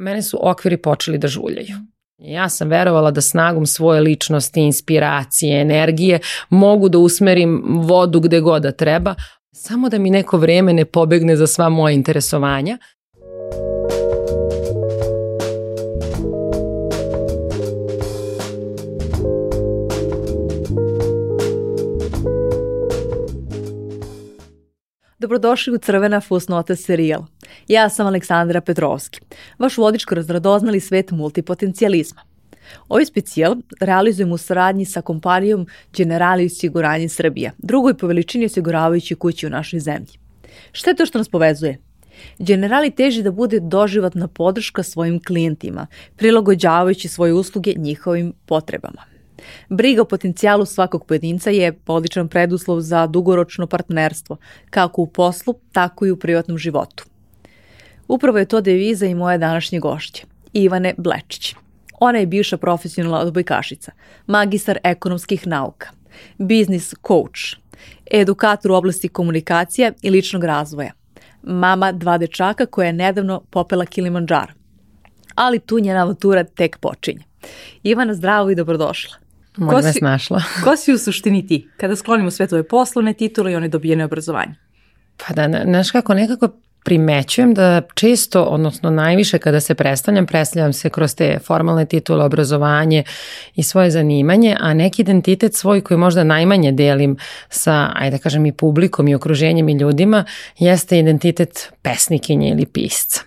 mene su okviri počeli da žuljaju. Ja sam verovala da snagom svoje ličnosti, inspiracije, energije mogu da usmerim vodu gde god da treba, samo da mi neko vreme ne pobegne za sva moja interesovanja. Dobrodošli u Crvena fusnota serijal. Ja sam Aleksandra Petrovski, vaš vodič kroz radoznali svet multipotencijalizma. Ovaj specijal realizujemo u saradnji sa kompanijom Generali osiguranje Srbija, drugoj po veličini osiguravajući kući u našoj zemlji. Šta je to što nas povezuje? Generali teži da bude doživotna podrška svojim klijentima, prilagođavajući svoje usluge njihovim potrebama. Briga o potencijalu svakog pojedinca je odličan preduslov za dugoročno partnerstvo, kako u poslu, tako i u privatnom životu. Upravo je to deviza i moje današnje gošće, Ivane Blečić. Ona je bivša profesionalna odbojkašica, magistar ekonomskih nauka, biznis coach, edukator u oblasti komunikacija i ličnog razvoja, mama dva dečaka koja je nedavno popela Kilimanjaro. Ali tu njena avantura tek počinje. Ivana, zdravo i dobrodošla. Možda me snašla. ko si u suštini ti, kada sklonimo sve tvoje poslovne titule i one dobijene obrazovanje? Pa da, znaš kako, nekako primećujem da često, odnosno najviše kada se predstavljam, predstavljam se kroz te formalne titule, obrazovanje i svoje zanimanje, a neki identitet svoj koji možda najmanje delim sa, ajde da kažem, i publikom i okruženjem i ljudima, jeste identitet pesnikinje ili pisca.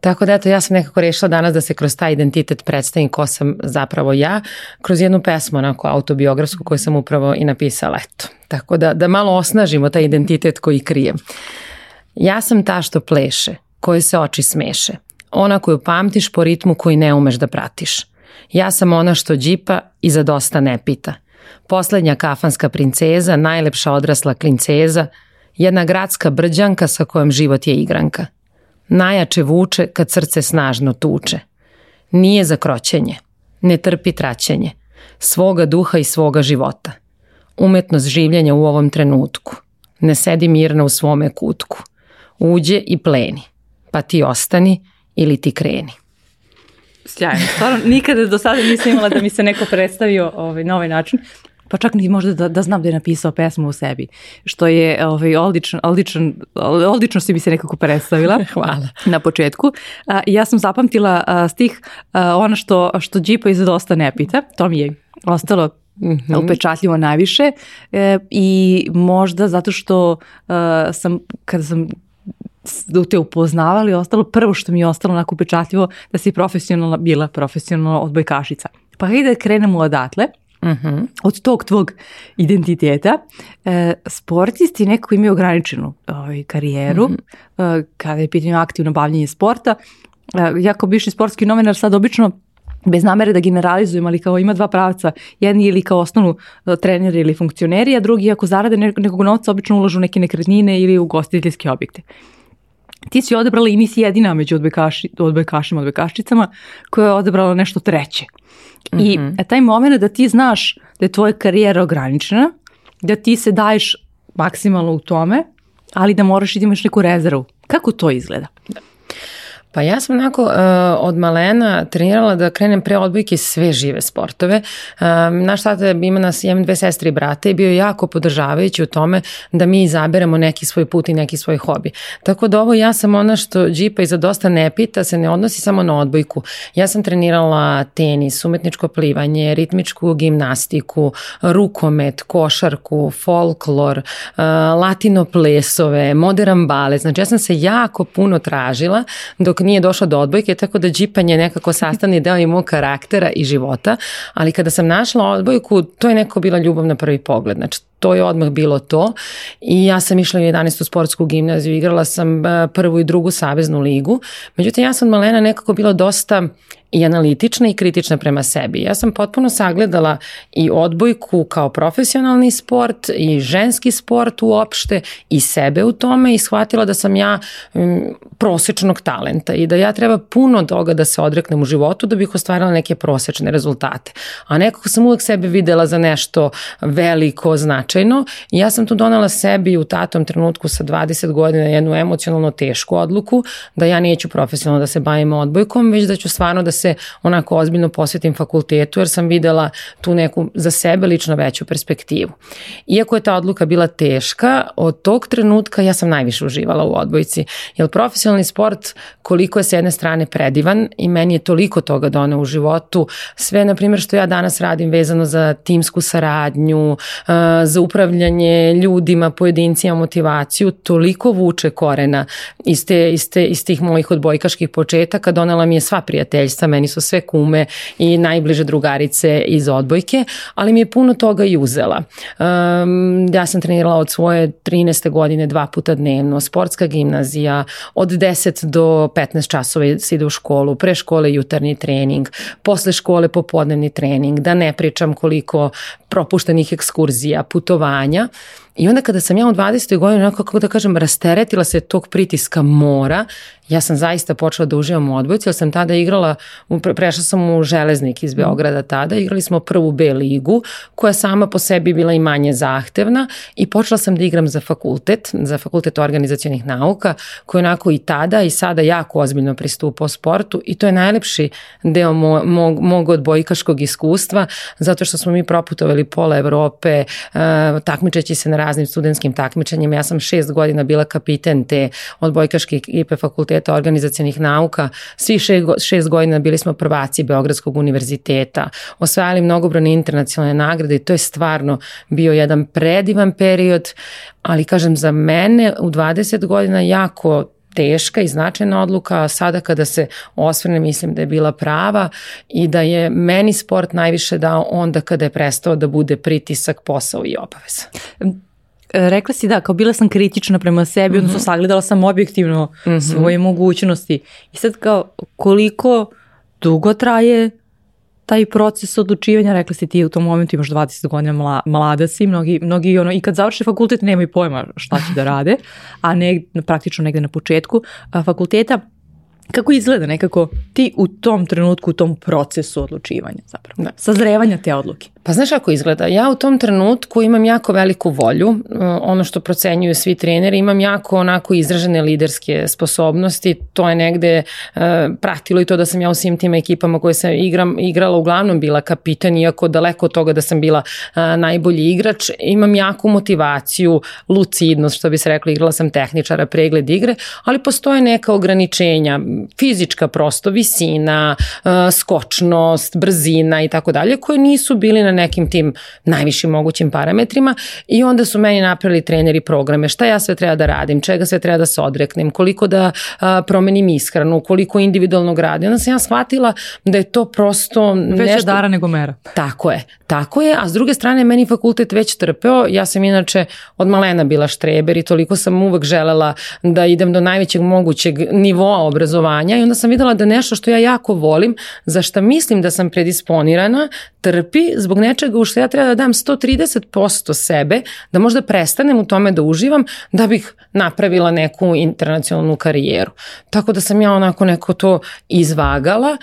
Tako da eto, ja sam nekako rešila danas da se kroz taj identitet predstavim ko sam zapravo ja, kroz jednu pesmu onako autobiografsku koju sam upravo i napisala, eto. Tako da, da malo osnažimo taj identitet koji krijem. Ja sam ta što pleše, koje se oči smeše, ona koju pamtiš po ritmu koji ne umeš da pratiš. Ja sam ona što džipa i za dosta ne pita. Poslednja kafanska princeza, najlepša odrasla klinceza, jedna gradska brđanka sa kojom život je igranka. Najjače vuče kad srce snažno tuče. Nije za kroćenje, ne trpi traćenje, svoga duha i svoga života. Umetnost življenja u ovom trenutku. Ne sedi mirna u svome kutku uđe i pleni, pa ti ostani ili ti kreni. Sjajno, stvarno nikada do sada nisam imala da mi se neko predstavio ovaj, na ovaj način pa čak ni možda da, da znam da je napisao pesmu o sebi, što je ovaj, odličan, odličan, odlično si mi se nekako predstavila. Hvala. Na početku. A, ja sam zapamtila a, stih a, ono što, što Džipa iz dosta ne pita, to mi je ostalo Mm -hmm. upečatljivo najviše e, i možda zato što uh, sam kada sam te upoznavali, ostalo prvo što mi je ostalo onako upečatljivo da si profesionalna, bila profesionalna odbojkašica. Pa hajde da krenemo odatle, uh mhm. -huh. od tog tvog identiteta. E, sportisti nekako imaju ograničenu ovaj, karijeru, uh mhm. -huh. e, kada je pitanje aktivno bavljanje sporta. E, ja kao bivši sportski novinar sad obično bez namere da generalizujem, ali kao ima dva pravca. Jedni ili kao osnovnu uh, treneri ili funkcioneri, a drugi ako zarade nekog novca obično ulažu neke nekretnine ili u gostiteljske objekte ti si odabrala i nisi jedina među odbojkaši, odbojkašima, odbojkaščicama koja je odabrala nešto treće. Mm -hmm. I mhm. taj moment da ti znaš da je tvoja karijera ograničena, da ti se daješ maksimalno u tome, ali da moraš i da imaš neku rezervu. Kako to izgleda? Pa ja sam onako uh, od malena trenirala da krenem pre odbojke sve žive sportove. Uh, naš tata ima nas, imam dve sestre i brate i bio je jako podržavajući u tome da mi izaberemo neki svoj put i neki svoj hobi. Tako da ovo ja sam ona što džipa i za dosta ne pita, se ne odnosi samo na odbojku. Ja sam trenirala tenis, umetničko plivanje, ritmičku gimnastiku, rukomet, košarku, folklor, uh, latino plesove, modern balet. Znači ja sam se jako puno tražila dok nije došlo do odbojke, tako da džipanje je nekako sastavni deo i mog karaktera i života, ali kada sam našla odbojku, to je neko bila ljubav na prvi pogled, znači to je odmah bilo to i ja sam išla u 11. sportsku gimnaziju, igrala sam e, prvu i drugu saveznu ligu, međutim ja sam malena nekako bila dosta i analitična i kritična prema sebi. Ja sam potpuno sagledala i odbojku kao profesionalni sport i ženski sport uopšte i sebe u tome i shvatila da sam ja m, prosečnog talenta i da ja treba puno toga da se odreknem u životu da bih ostvarila neke prosečne rezultate. A nekako sam uvek sebe videla za nešto veliko, značajno i ja sam tu donala sebi u tatom trenutku sa 20 godina jednu emocionalno tešku odluku da ja neću profesionalno da se bavim odbojkom, već da ću stvarno da se onako ozbiljno posvetim fakultetu jer sam videla tu neku za sebe lično veću perspektivu. Iako je ta odluka bila teška, od tog trenutka ja sam najviše uživala u odbojci, jer profesionalni sport koliko je s jedne strane predivan i meni je toliko toga donao u životu, sve na primjer što ja danas radim vezano za timsku saradnju, za upravljanje ljudima, pojedincima, motivaciju, toliko vuče korena iz, te, iz, te, iz tih mojih odbojkaških početaka, donela mi je sva prijateljstva, meni su sve kume i najbliže drugarice iz odbojke, ali mi je puno toga i uzela. Um, ja sam trenirala od svoje 13. godine dva puta dnevno, sportska gimnazija, od 10 do 15 časova se ide u školu, pre škole jutarnji trening, posle škole popodnevni trening, da ne pričam koliko propuštenih ekskurzija, putovanja. I onda kada sam ja u 20. godini, onako kako da kažem, rasteretila se tog pritiska mora, ja sam zaista počela da uživam u odbojci, jer sam tada igrala, prešla sam u Železnik iz Beograda tada, igrali smo prvu B ligu, koja sama po sebi bila i manje zahtevna i počela sam da igram za fakultet, za fakultet organizacijonih nauka, koji onako i tada i sada jako ozbiljno pristupao sportu i to je najlepši deo mo, mog, mog odbojkaškog iskustva, zato što smo mi proputovali pola Evrope, uh, takmičeći se na raznim studentskim takmičenjima. Ja sam šest godina bila kapiten te odbojkaške ekipe fakulteta organizacijenih nauka. Svi šest godina bili smo prvaci Beogradskog univerziteta. Osvajali mnogobrojne internacionalne nagrade i to je stvarno bio jedan predivan period, ali kažem za mene u 20 godina jako teška i značajna odluka, a sada kada se osvrne mislim da je bila prava i da je meni sport najviše dao onda kada je prestao da bude pritisak, posao i obaveza. Rekla si da, kao bila sam kritična prema sebi, mm -hmm. odnosno mhm. sagledala sam objektivno mm -hmm. svoje mogućnosti. I sad kao koliko dugo traje taj proces odlučivanja, rekla si ti u tom momentu imaš 20 godina mla, mlada si, mnogi, mnogi ono, i kad završe fakultet nemaju pojma šta će da rade, a ne, praktično negde na početku a, fakulteta, kako izgleda nekako ti u tom trenutku, u tom procesu odlučivanja zapravo, da. sazrevanja te odluke? Pa znaš kako izgleda? Ja u tom trenutku imam jako veliku volju, uh, ono što procenjuju svi treneri, imam jako onako izražene liderske sposobnosti, to je negde uh, pratilo i to da sam ja u svim tim ekipama koje sam igram, igrala uglavnom bila kapitan, iako daleko od toga da sam bila uh, najbolji igrač, imam jaku motivaciju, lucidnost, što bi se rekla, igrala sam tehničara, pregled igre, ali postoje neka ograničenja, fizička prosto, visina, skočnost, brzina i tako dalje, koje nisu bili na nekim tim najvišim mogućim parametrima i onda su meni napravili treneri programe. Šta ja sve treba da radim, čega sve treba da se odreknem, koliko da a, promenim ishranu, koliko individualnog rada. Onda sam ja shvatila da je to prosto Veća nešto... dara nego mera. Tako je, tako je, a s druge strane meni fakultet već trpeo, ja sam inače od malena bila štreber i toliko sam uvek želela da idem do najvećeg mogućeg nivoa obrazovanja i onda sam videla da nešto što ja jako volim, za šta mislim da sam predisponirana, trpi zbog nečega u što ja treba da dam 130% sebe, da možda prestanem u tome da uživam, da bih napravila neku internacionalnu karijeru. Tako da sam ja onako neko to izvagala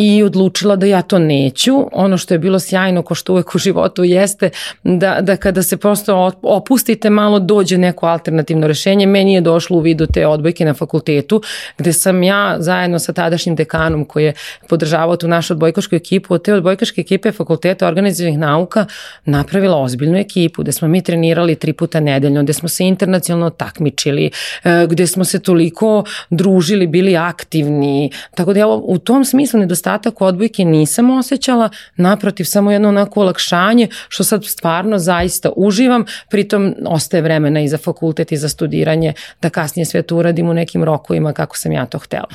i odlučila da ja to neću. Ono što je bilo sjajno, ko što uvek u životu jeste, da, da kada se prosto opustite malo dođe neko alternativno rešenje. Meni je došlo u vidu te odbojke na fakultetu, gde sam ja zajedno sa tadašnjim dekanom koji je podržavao tu našu odbojkašku ekipu, od te odbojkaške ekipe fakulteta organizacijnih nauka napravila ozbiljnu ekipu, gde smo mi trenirali tri puta nedeljno, gde smo se internacionalno takmičili, e, gde smo se toliko družili, bili aktivni. Tako da ja u tom smislu nedostatak nedostatak odbojke nisam osjećala, naprotiv samo jedno onako olakšanje što sad stvarno zaista uživam, pritom ostaje vremena i za fakultet i za studiranje da kasnije sve to uradim u nekim rokovima kako sam ja to htela.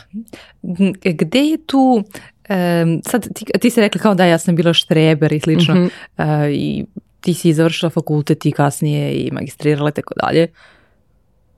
Gde je tu Um, sad ti, ti si rekla kao da ja sam bila štreber i slično mm -hmm. uh, i ti si završila fakultet i kasnije i magistrirala i tako dalje.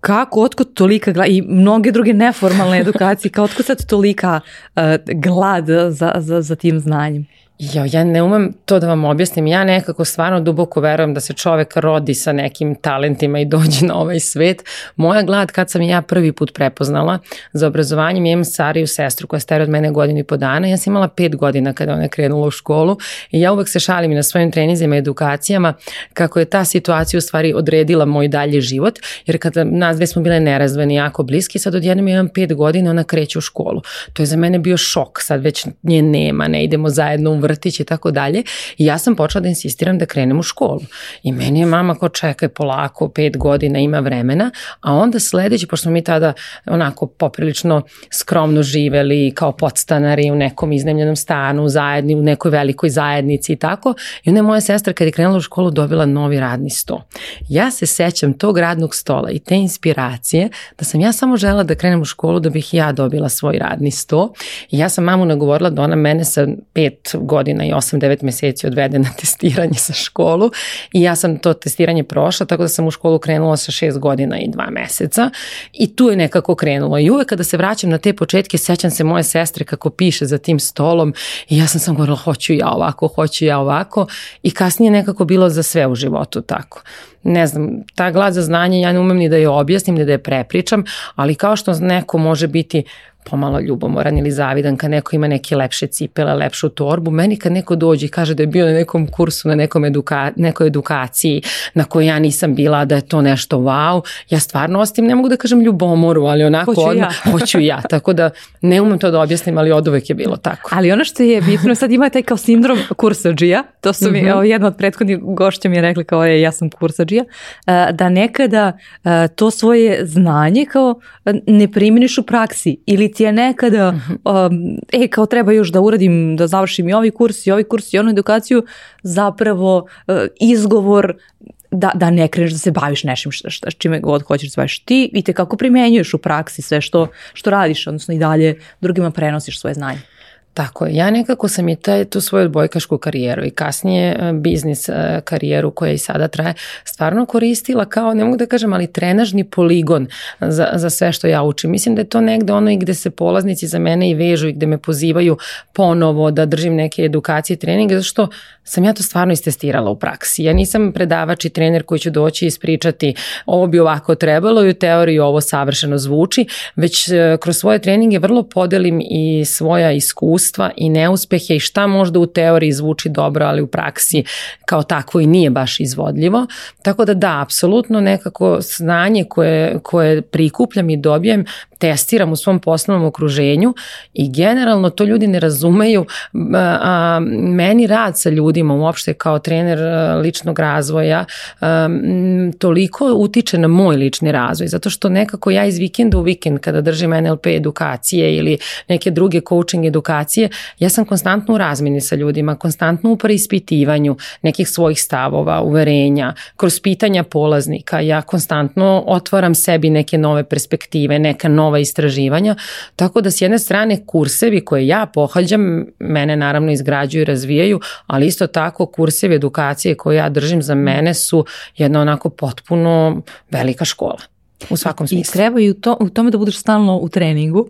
Kako, otkud tolika glad i mnoge druge neformalne edukacije, kao otkud sad tolika uh, glad za, za, za tim znanjem? Ja, ja ne umem to da vam objasnim. Ja nekako stvarno duboko verujem da se čovek rodi sa nekim talentima i dođe na ovaj svet. Moja glad kad sam ja prvi put prepoznala za obrazovanjem, imam stariju sestru koja stara od mene godinu i po dana. Ja sam imala pet godina kada ona je krenula u školu i ja uvek se šalim na svojim trenizima i edukacijama kako je ta situacija u stvari odredila moj dalji život, jer kada nas dve smo bile nerazveni jako bliski, sad odjednom imam pet godina, ona kreće u školu. To je za mene bio šok, sad već nje nema, ne idemo zajedno u vrtić i tako dalje. I ja sam počela da insistiram da krenem u školu. I meni je mama ko čekaj polako, pet godina ima vremena, a onda sledeći, pošto mi tada onako poprilično skromno živeli kao podstanari u nekom iznemljenom stanu, zajedni, u nekoj velikoj zajednici i tako. I onda je moja sestra kad je krenula u školu dobila novi radni sto. Ja se sećam tog radnog stola i te inspiracije da sam ja samo žela da krenem u školu da bih ja dobila svoj radni sto. I ja sam mamu nagovorila da ona mene sa pet godina godina i 8-9 meseci odvede na testiranje sa školu i ja sam to testiranje prošla, tako da sam u školu krenula sa 6 godina i 2 meseca i tu je nekako krenulo. I uvek kada se vraćam na te početke, sećam se moje sestre kako piše za tim stolom i ja sam sam govorila hoću ja ovako, hoću ja ovako i kasnije nekako bilo za sve u životu tako ne znam, ta glad za znanje ja ne umem ni da je objasnim, ni da je prepričam, ali kao što neko može biti pomalo ljubomoran ili zavidan kad neko ima neke lepše cipele, lepšu torbu. Meni kad neko dođe i kaže da je bio na nekom kursu, na nekom eduka, nekoj edukaciji na kojoj ja nisam bila, da je to nešto wow, ja stvarno ostim, ne mogu da kažem ljubomoru, ali onako hoću odmah, ja. hoću ja. Tako da ne umem to da objasnim, ali od uvek je bilo tako. Ali ono što je bitno, sad ima taj kao sindrom kursađija, to su mi, mm -hmm. jedna od prethodnih gošća mi je rekla kao je, ja sam kursađija, da nekada to svoje znanje kao ne primjeniš u praksi ili ti je nekada, um, e, kao treba još da uradim, da završim i ovaj kurs i ovaj kurs i onu edukaciju, zapravo uh, izgovor da, da ne kreneš da se baviš nešim šta, šta, čime god hoćeš da se baviš ti i te kako primenjuješ u praksi sve što, što radiš, odnosno i dalje drugima prenosiš svoje znanje. Tako je. Ja nekako sam i taj, tu svoju odbojkašku karijeru i kasnije e, biznis e, karijeru koja i sada traje stvarno koristila kao, ne mogu da kažem, ali trenažni poligon za, za sve što ja učim. Mislim da je to negde ono i gde se polaznici za mene i vežu i gde me pozivaju ponovo da držim neke edukacije i treninge, zato što sam ja to stvarno istestirala u praksi. Ja nisam predavač i trener koji će doći i ispričati ovo bi ovako trebalo i u teoriji ovo savršeno zvuči, već e, kroz svoje treninge vrlo podelim i svoja iskustva i neuspehe i šta možda u teoriji zvuči dobro, ali u praksi kao takvo i nije baš izvodljivo. Tako da da, apsolutno nekako znanje koje, koje prikupljam i dobijem testiram u svom poslovnom okruženju i generalno to ljudi ne razumeju. Meni rad sa ljudima uopšte kao trener ličnog razvoja toliko utiče na moj lični razvoj, zato što nekako ja iz vikenda u vikend kada držim NLP edukacije ili neke druge coaching edukacije, ja sam konstantno u razmini sa ljudima, konstantno u preispitivanju nekih svojih stavova, uverenja, kroz pitanja polaznika, ja konstantno otvaram sebi neke nove perspektive, neka nova nova istraživanja, tako da s jedne strane kursevi koje ja pohađam, mene naravno izgrađuju i razvijaju, ali isto tako kursevi edukacije koje ja držim za mene su jedna onako potpuno velika škola u svakom smislu. I treba i u, to, u tome da budeš stalno u treningu.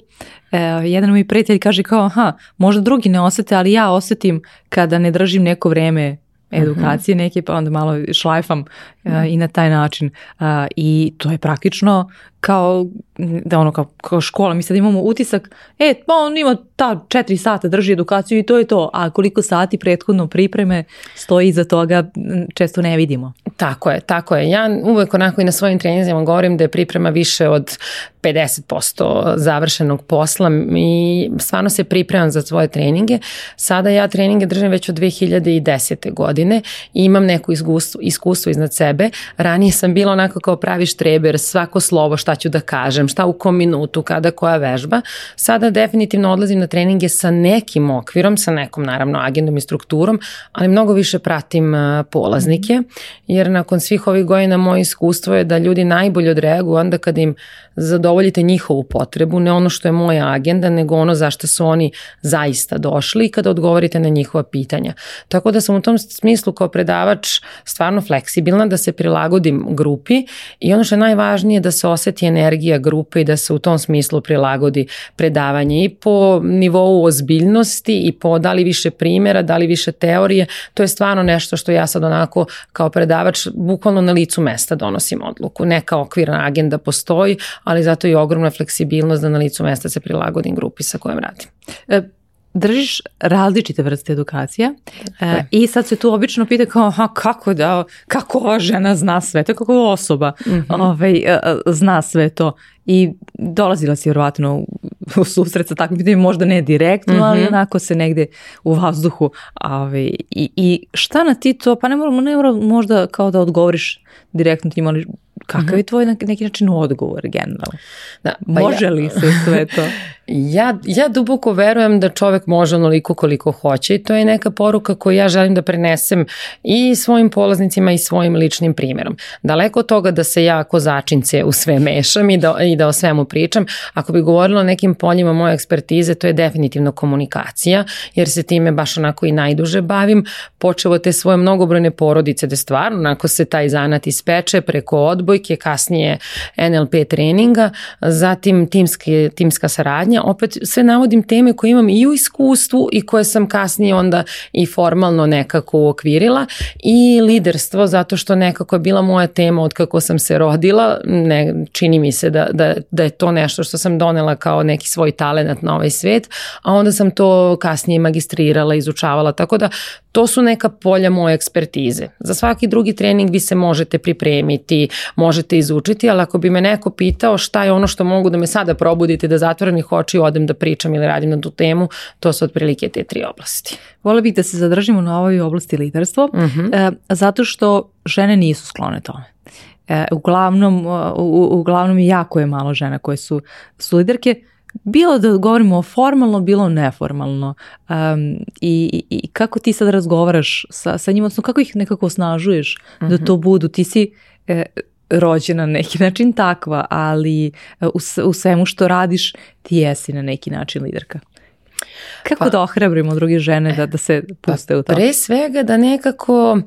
E, jedan moj prijatelj kaže kao, aha, možda drugi ne osete, ali ja osetim kada ne držim neko vreme edukacije neke, pa onda malo šlajfam uh, i na taj način. Uh, I to je praktično kao da ono kao, kao škola, mi sad imamo utisak, e, pa on ima ta četiri sata drži edukaciju i to je to, a koliko sati prethodno pripreme stoji iza toga često ne vidimo. Tako je, tako je. Ja uvek onako i na svojim trenizima govorim da je priprema više od 50% završenog posla i stvarno se pripremam za svoje treninge. Sada ja treninge držim već od 2010. godine i imam neko iskustvo, iskustvo iznad sebe. Ranije sam bila onako kao pravi štreber, svako slovo šta ću da kažem, šta u kom minutu, kada koja vežba. Sada definitivno odlazim na treninge sa nekim okvirom, sa nekom naravno agendom i strukturom, ali mnogo više pratim polaznike, jer nakon svih ovih godina moje iskustvo je da ljudi najbolje odreaguju onda kad im zadovoljite njihovu potrebu, ne ono što je moja agenda, nego ono zašto su oni zaista došli i kada odgovorite na njihova pitanja. Tako da sam u tom smislu kao predavač stvarno fleksibilna da se prilagodim grupi i ono što je najvažnije da se oseti energija grupe i da se u tom smislu prilagodi predavanje i po nivou ozbiljnosti i po da li više primjera, da li više teorije, to je stvarno nešto što ja sad onako kao predavač bukvalno na licu mesta donosim odluku. Neka okvirna agenda postoji, ali zato i ogromna fleksibilnost da na licu mesta se prilagodim grupi sa kojom radim. E, držiš različite vrste edukacija e, i sad se tu obično pita kao aha, kako da, kako ova žena zna sve to, kako ova osoba mm -hmm. ovaj, e, zna sve to i dolazila si vjerovatno u susret sa takvim pitanjem, možda ne direktno, mm -hmm. ali onako se negde u vazduhu ovaj, i, i šta na ti to, pa ne mora, ne mora možda kao da odgovoriš direktno tim, ali kakav je mhm. tvoj na neki način odgovor generalno? Da, pa Može ja, li se sve to? Ja, ja duboko verujem da čovek može onoliko koliko hoće i to je neka poruka koju ja želim da prenesem i svojim polaznicima i svojim ličnim primjerom. Daleko od toga da se ja ako začince u sve mešam i da, i da o svemu pričam, ako bi govorila o nekim poljima moje ekspertize, to je definitivno komunikacija, jer se time baš onako i najduže bavim, počevo te svoje mnogobrojne porodice, da stvarno onako se taj zanat ispeče preko odbojke, kasnije NLP treninga, zatim timske, timska saradnja, znanja, opet sve navodim teme koje imam i u iskustvu i koje sam kasnije onda i formalno nekako uokvirila. I liderstvo zato što nekako je bila moja tema od kako sam se rodila, ne, čini mi se da, da, da je to nešto što sam donela kao neki svoj talent na ovaj svet, a onda sam to kasnije magistrirala, izučavala, tako da to su neka polja moje ekspertize. Za svaki drugi trening vi se možete pripremiti, možete izučiti, ali ako bi me neko pitao šta je ono što mogu da me sada probudite da zatvorenih odem da pričam ili radim na tu temu, to su otprilike te tri oblasti. Vola bih da se zadržimo na ovoj oblasti liderstvo, mhm. -huh. e, zato što žene nisu sklone tome. E, uglavnom, u, uglavnom jako je malo žena koje su, su liderke, bilo da govorimo formalno, bilo neformalno. Um, i, i, kako ti sad razgovaraš sa, sa njima, odnosno kako ih nekako osnažuješ uh -huh. da mhm. to budu? Ti si e, rođena na neki način takva, ali e, u, u svemu što radiš ti jesi na neki način liderka. Kako pa, da ohrabrimo druge žene da, da se puste pa, u to? Pre svega da nekako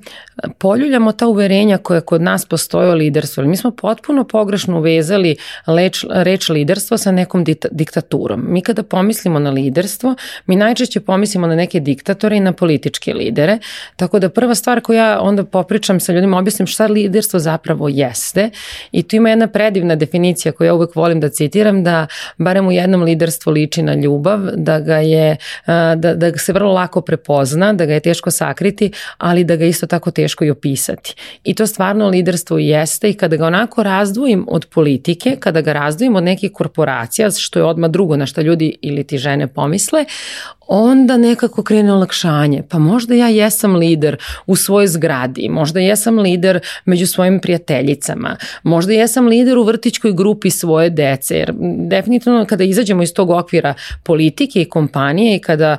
poljuljamo ta uverenja koja kod nas postoje o liderstvu. Mi smo potpuno pogrešno uvezali leč, reč liderstvo sa nekom diktaturom. Mi kada pomislimo na liderstvo, mi najčešće pomislimo na neke diktatore i na političke lidere. Tako da prva stvar koju ja onda popričam sa ljudima, objasnim šta liderstvo zapravo jeste. I tu ima jedna predivna definicija koju ja uvek volim da citiram, da barem u jednom liderstvu liči na ljubav, da ga je da, da ga se vrlo lako prepozna, da ga je teško sakriti, ali da ga isto tako teško i opisati. I to stvarno liderstvo jeste i kada ga onako razdvojim od politike, kada ga razdvojim od nekih korporacija, što je odmah drugo na što ljudi ili ti žene pomisle, onda nekako krene olakšanje. Pa možda ja jesam lider u svojoj zgradi, možda jesam lider među svojim prijateljicama, možda jesam lider u vrtićkoj grupi svoje dece, jer definitivno kada izađemo iz tog okvira politike i kompanije i kada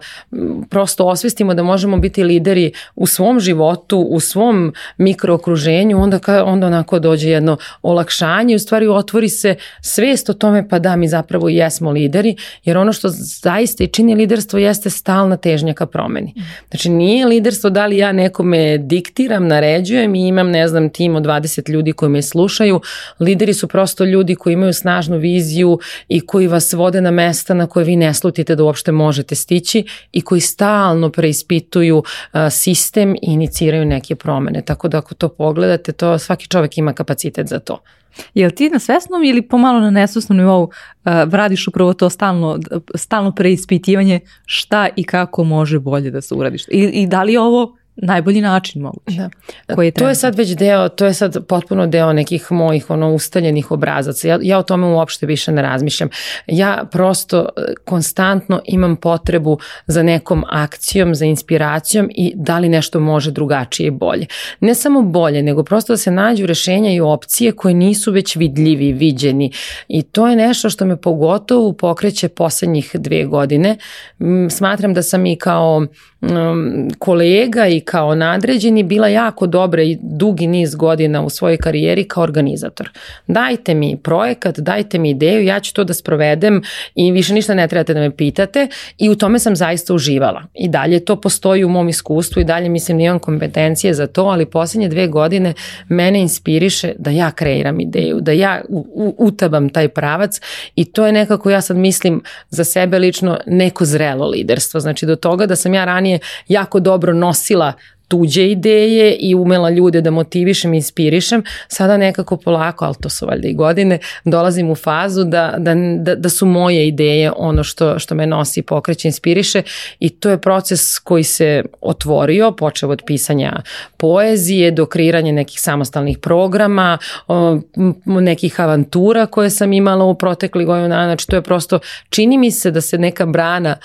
prosto osvestimo da možemo biti lideri u svom životu, u svom mikrookruženju, onda, onda onako dođe jedno olakšanje u stvari otvori se svest o tome pa da mi zapravo jesmo lideri, jer ono što zaista i čini liderstvo jeste jeste stalna težnja ka promeni. Znači nije liderstvo da li ja nekome diktiram, naređujem i imam ne znam tim od 20 ljudi koji me slušaju. Lideri su prosto ljudi koji imaju snažnu viziju i koji vas vode na mesta na koje vi ne slutite da uopšte možete stići i koji stalno preispituju sistem i iniciraju neke promene. Tako da ako to pogledate, to svaki čovek ima kapacitet za to. Jel ti na svesnom ili pomalo na nesvesnom nivou uh, radiš upravo to stalno, stalno preispitivanje šta i kako može bolje da se uradiš? I, i da li ovo najbolji način moguće. Da. Koji je to je sad već deo, to je sad potpuno deo nekih mojih ono ustaljenih obrazaca. Ja, ja o tome uopšte više ne razmišljam. Ja prosto e, konstantno imam potrebu za nekom akcijom, za inspiracijom i da li nešto može drugačije i bolje. Ne samo bolje, nego prosto da se nađu rešenja i opcije koje nisu već vidljivi, viđeni. I to je nešto što me pogotovo pokreće poslednjih dve godine. Smatram da sam i kao um, kolega i kao nadređeni bila jako dobra i dugi niz godina u svojoj karijeri kao organizator. Dajte mi projekat, dajte mi ideju, ja ću to da sprovedem i više ništa ne trebate da me pitate i u tome sam zaista uživala. I dalje to postoji u mom iskustvu i dalje mislim da imam kompetencije za to, ali poslednje dve godine mene inspiriše da ja kreiram ideju, da ja utabam taj pravac i to je nekako ja sad mislim za sebe lično neko zrelo liderstvo. Znači do toga da sam ja ranije jako dobro nosila tuđe ideje i umela ljude da motivišem i inspirišem, sada nekako polako, ali to su valjda i godine, dolazim u fazu da, da, da, da su moje ideje ono što, što me nosi, pokreće, inspiriše i to je proces koji se otvorio, počeo od pisanja poezije do kreiranja nekih samostalnih programa, nekih avantura koje sam imala u protekli godinu dana, znači to je prosto, čini mi se da se neka brana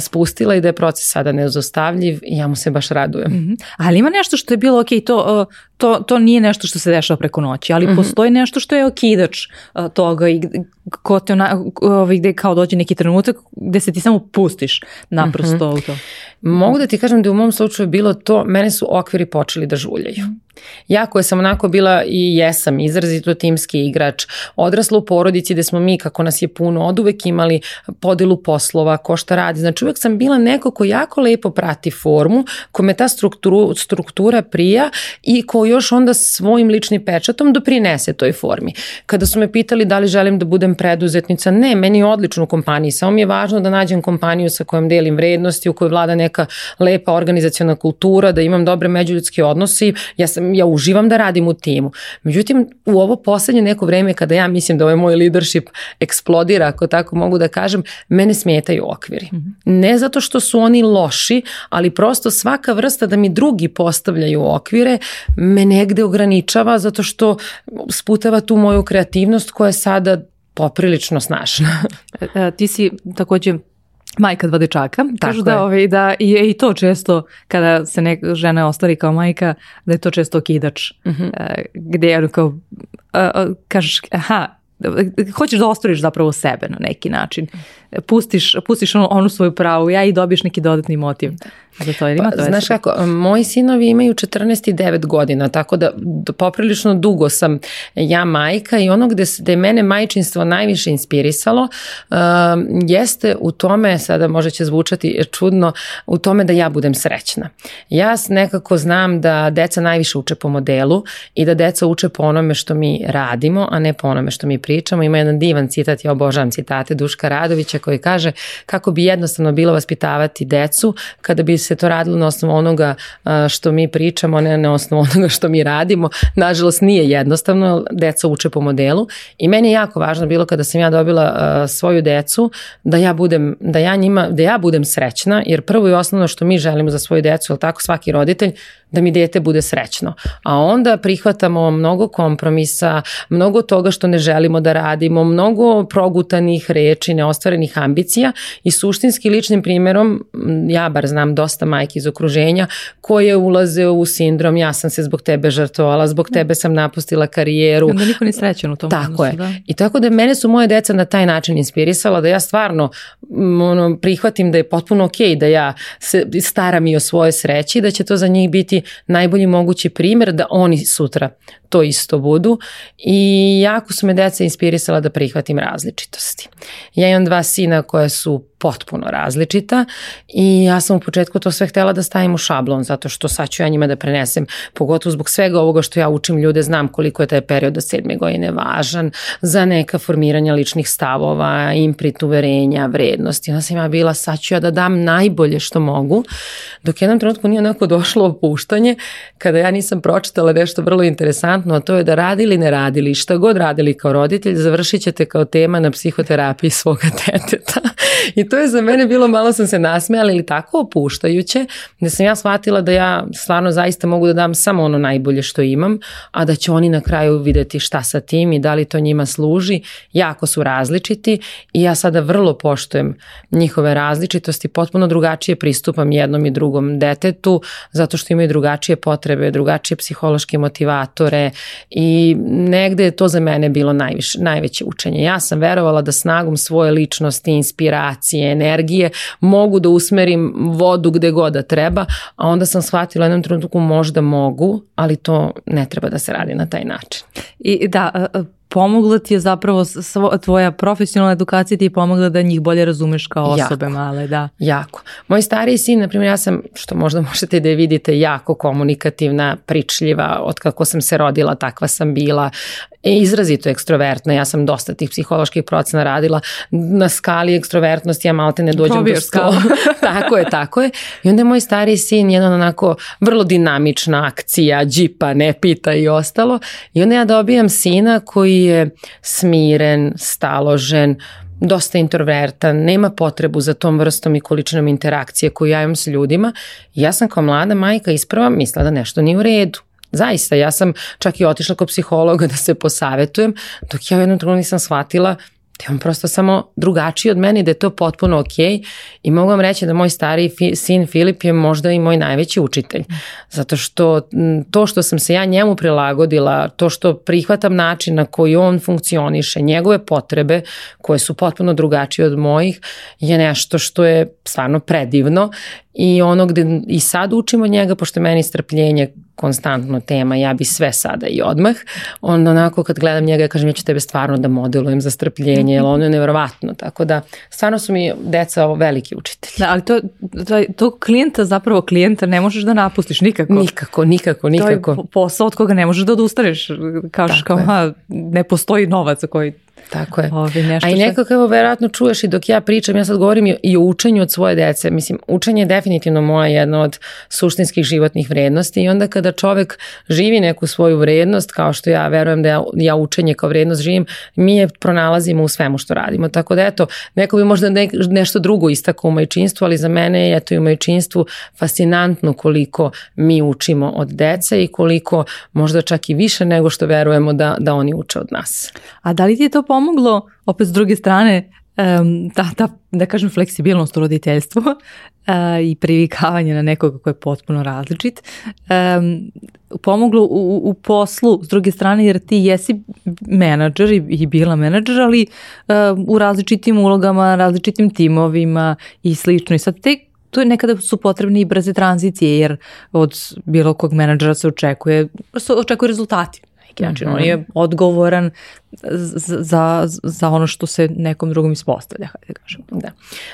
spustila i da je proces sada nezostavljiv i ja mu se baš radujem. Mm -hmm. Ali ima nešto što je bilo, ok, to, to, to nije nešto što se dešava preko noći, ali mm -hmm. postoji nešto što je okidač toga i ko te ona, ovaj, gde kao dođe neki trenutak gde se ti samo pustiš naprosto mm -hmm. u to. Mogu da ti kažem da u mom slučaju bilo to, mene su okviri počeli da žuljaju. Ja koja sam onako bila i jesam izrazito timski igrač, odrasla u porodici gde smo mi, kako nas je puno, od uvek imali podelu poslova, ko šta radi. Znači uvek sam bila neko ko jako lepo prati formu, kome ta strukturu, struktura prija i ko još onda svojim ličnim pečatom doprinese toj formi. Kada su me pitali da li želim da budem preduzetnica, ne, meni je odlično u kompaniji, samo mi je važno da nađem kompaniju sa kojom delim vrednosti, u kojoj vlada neka lepa organizacijona kultura, da imam dobre međuljudske odnose. Ja sam ja uživam da radim u timu. Međutim, u ovo poslednje neko vreme kada ja mislim da ovaj moj leadership eksplodira, ako tako mogu da kažem, mene smetaju okviri. -hmm. Ne zato što su oni loši, ali prosto svaka vrsta da mi drugi postavljaju okvire me negde ograničava zato što sputava tu moju kreativnost koja je sada poprilično snažna. E, e, ti si takođe majka dva dečaka. Kažu da, ovaj, da je i to često, kada se neka žena ostari kao majka, da je to često kidač. Mm -hmm. gde je ono kao, kažeš, aha, hoćeš da ostvariš zapravo sebe na neki način. Pustiš, pustiš onu, onu svoju pravu ja i dobiješ neki dodatni motiv. Da za to, jer ima to pa, Znaš kako, moji sinovi imaju 14 i 9 godina, tako da poprilično dugo sam ja majka i ono gde, gde je mene majčinstvo najviše inspirisalo uh, jeste u tome, sada možda će zvučati čudno, u tome da ja budem srećna. Ja nekako znam da deca najviše uče po modelu i da deca uče po onome što mi radimo, a ne po onome što mi pričamo. Ima jedan divan citat, ja obožavam citate Duška Radovića koji kaže kako bi jednostavno bilo vaspitavati decu kada bi se to radilo na osnovu onoga što mi pričamo, ne na osnovu onoga što mi radimo. Nažalost nije jednostavno, deca uče po modelu i meni je jako važno bilo kada sam ja dobila svoju decu da ja budem, da ja njima, da ja budem srećna, jer prvo i osnovno što mi želimo za svoju decu, ali tako svaki roditelj, da mi dete bude srećno. A onda prihvatamo mnogo kompromisa, mnogo toga što ne želimo da radimo, mnogo progutanih reči, neostvarenih ambicija i suštinski ličnim primjerom, ja bar znam dosta majki iz okruženja koje ulaze u sindrom ja sam se zbog tebe žrtvovala, zbog tebe sam napustila karijeru. Onda niko ni srećan u tom Tako odnosu, je. Da. I tako da mene su moje deca na taj način inspirisala da ja stvarno ono, prihvatim da je potpuno okej okay da ja se staram i o svoje sreći, da će to za njih biti najbolji mogući primjer da oni sutra to isto budu i jako su me deca inspirisala da prihvatim različitosti. Ja imam dva sina koje su potpuno različita i ja sam u početku to sve htela da stavim u šablon zato što sad ću ja njima da prenesem pogotovo zbog svega ovoga što ja učim ljude znam koliko je taj period od sedme godine važan za neka formiranja ličnih stavova, imprit uverenja, vrednosti. Onda sam ja bila sad ću ja da dam najbolje što mogu dok jednom trenutku nije onako došlo opuštanje kada ja nisam pročitala nešto vrlo interesantno a to je da radili ne radili šta god radili kao roditelj završit ćete kao tema na psihoterapiji svoga deteta i to je za mene bilo, malo sam se nasmejala ili tako opuštajuće, da sam ja shvatila da ja stvarno zaista mogu da dam samo ono najbolje što imam, a da će oni na kraju videti šta sa tim i da li to njima služi. Jako su različiti i ja sada vrlo poštujem njihove različitosti, potpuno drugačije pristupam jednom i drugom detetu, zato što imaju drugačije potrebe, drugačije psihološke motivatore i negde je to za mene bilo najviše, najveće učenje. Ja sam verovala da snagom svoje ličnosti, inspiracije, vibracije, energije, mogu da usmerim vodu gde god da treba, a onda sam shvatila u jednom trenutku možda mogu, ali to ne treba da se radi na taj način. I da, pomogla ti je zapravo svo, tvoja profesionalna edukacija ti je pomogla da njih bolje razumeš kao osobe jako, male, da. Jako. Moj stariji sin, na primjer, ja sam, što možda možete da je vidite, jako komunikativna, pričljiva, od kako sam se rodila, takva sam bila, e, izrazito ekstrovertna, ja sam dosta tih psiholoških procena radila, na skali ekstrovertnosti ja malte ne dođem do sto. tako je, tako je. I onda je moj stariji sin jedan onako vrlo dinamična akcija, džipa, ne pita i ostalo. I onda ja dobijam sina koji je smiren, staložen, dosta introvertan, nema potrebu za tom vrstom i količinom interakcije koju ja imam s ljudima. ja sam kao mlada majka isprava mislila da nešto nije u redu. Zaista, ja sam čak i otišla kod psihologa da se posavetujem, dok ja u jednom trenutku nisam shvatila da je on prosto samo drugačiji od mene, da je to potpuno ok i mogu vam reći da moj stari fi, sin Filip je možda i moj najveći učitelj. Zato što to što sam se ja njemu prilagodila, to što prihvatam način na koji on funkcioniše, njegove potrebe koje su potpuno drugačije od mojih je nešto što je stvarno predivno i ono gde i sad učimo od njega, pošto meni strpljenje konstantno tema, ja bi sve sada i odmah, onda onako kad gledam njega ja kažem ja ću tebe stvarno da modelujem za strpljenje, jer ono je nevjerovatno, tako da stvarno su mi deca veliki učitelji. Da, ali to, to, to klijenta, zapravo klijenta ne možeš da napustiš nikako. Nikako, nikako, nikako. To je posao od koga ne možeš da odustaneš, kažeš kao, ha, ne postoji novac koji Tako je. Ovi, nešto A i nekako, evo, verovatno čuješ i dok ja pričam, ja sad govorim i o učenju od svoje dece. Mislim, učenje je definitivno moja jedna od suštinskih životnih vrednosti i onda kada čovek živi neku svoju vrednost, kao što ja verujem da ja, ja učenje kao vrednost živim, mi je pronalazimo u svemu što radimo. Tako da eto, neko bi možda ne, nešto drugo istakao u majčinstvu, ali za mene je eto i u majčinstvu fascinantno koliko mi učimo od dece i koliko možda čak i više nego što verujemo da, da oni uče od nas. A da li ti je to pomoglo, opet s druge strane, um, ta, ta, da kažem, fleksibilnost u roditeljstvu uh, i privikavanje na nekoga ko je potpuno različit, um, pomoglo u, u poslu, s druge strane, jer ti jesi menadžer i, i bila menadžer, ali uh, u različitim ulogama, različitim timovima i slično. I sad te tu je nekada su potrebni i brze tranzicije, jer od bilo kog menadžera se očekuje, se očekuje rezultati neki način. Mm -hmm. On je odgovoran za, za ono što se nekom drugom ispostavlja, hajde da kažem. Da.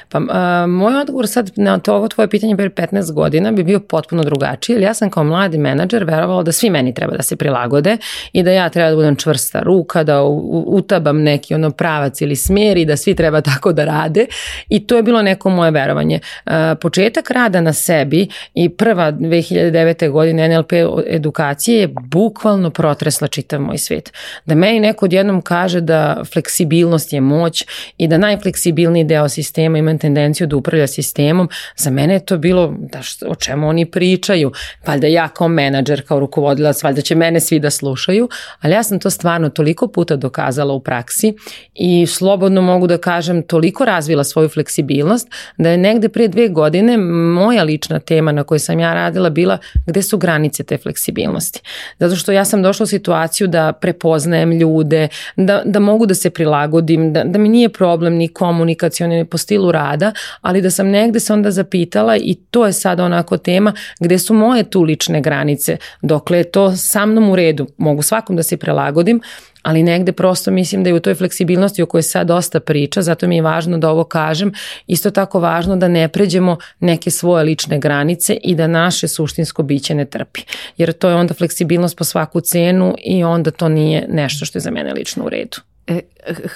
Pa a, moj odgovor sad na to ovo tvoje pitanje pre 15 godina bi bio potpuno drugačiji, jer ja sam kao mladi menadžer verovala da svi meni treba da se prilagode i da ja treba da budem čvrsta ruka, da utabam neki ono pravac ili smjer i da svi treba tako da rade i to je bilo neko moje verovanje. A, početak rada na sebi i prva 2009. godine NLP edukacije je bukvalno protresla čitav moj svet. Da meni neko odjednom kaže da fleksibilnost je moć i da najfleksibilniji deo sistema ima tendenciju da upravlja sistemom, za mene je to bilo da što, o čemu oni pričaju. Valjda ja kao menadžer, kao rukovodilac, valjda će mene svi da slušaju, ali ja sam to stvarno toliko puta dokazala u praksi i slobodno mogu da kažem toliko razvila svoju fleksibilnost da je negde pre dve godine moja lična tema na kojoj sam ja radila bila gde su granice te fleksibilnosti. Zato što ja sam došla u situaciju da prepoznajem ljude, da, da mogu da se prilagodim, da, da mi nije problem ni komunikacioni, ni po stilu rada, ali da sam negde se onda zapitala i to je sad onako tema gde su moje tu lične granice, dokle je to sa mnom u redu, mogu svakom da se prilagodim, ali negde prosto mislim da je u toj fleksibilnosti o kojoj sad dosta priča, zato mi je važno da ovo kažem, isto tako važno da ne pređemo neke svoje lične granice i da naše suštinsko biće ne trpi. Jer to je onda fleksibilnost po svaku cenu i onda to nije nešto što je za mene lično u redu. E,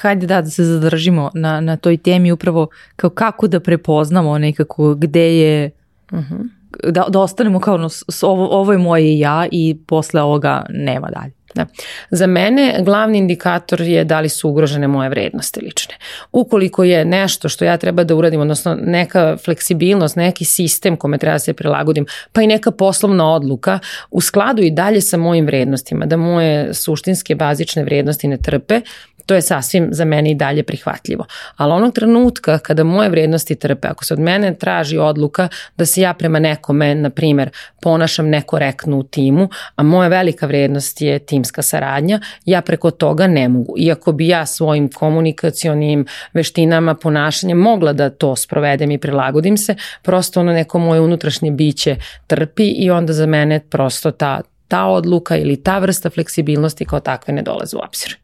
hajde da, da se zadržimo na, na toj temi upravo kao kako da prepoznamo nekako gde je uh mhm. -huh. Da, da ostanemo kao ono, ovo, ovo je moje ja i posle ovoga nema dalje. Da. Za mene glavni indikator je da li su ugrožene moje vrednosti lične. Ukoliko je nešto što ja treba da uradim, odnosno neka fleksibilnost, neki sistem kome treba da se prilagodim, pa i neka poslovna odluka u skladu i dalje sa mojim vrednostima, da moje suštinske bazične vrednosti ne trpe, to je sasvim za mene i dalje prihvatljivo. Ali onog trenutka kada moje vrednosti trpe, ako se od mene traži odluka da se ja prema nekome, na primer, ponašam nekorektno u timu, a moja velika vrednost je timska saradnja, ja preko toga ne mogu. Iako bi ja svojim komunikacionim veštinama, ponašanjem mogla da to sprovedem i prilagodim se, prosto ono neko moje unutrašnje biće trpi i onda za mene prosto ta, ta odluka ili ta vrsta fleksibilnosti kao takve ne dolaze u obzir.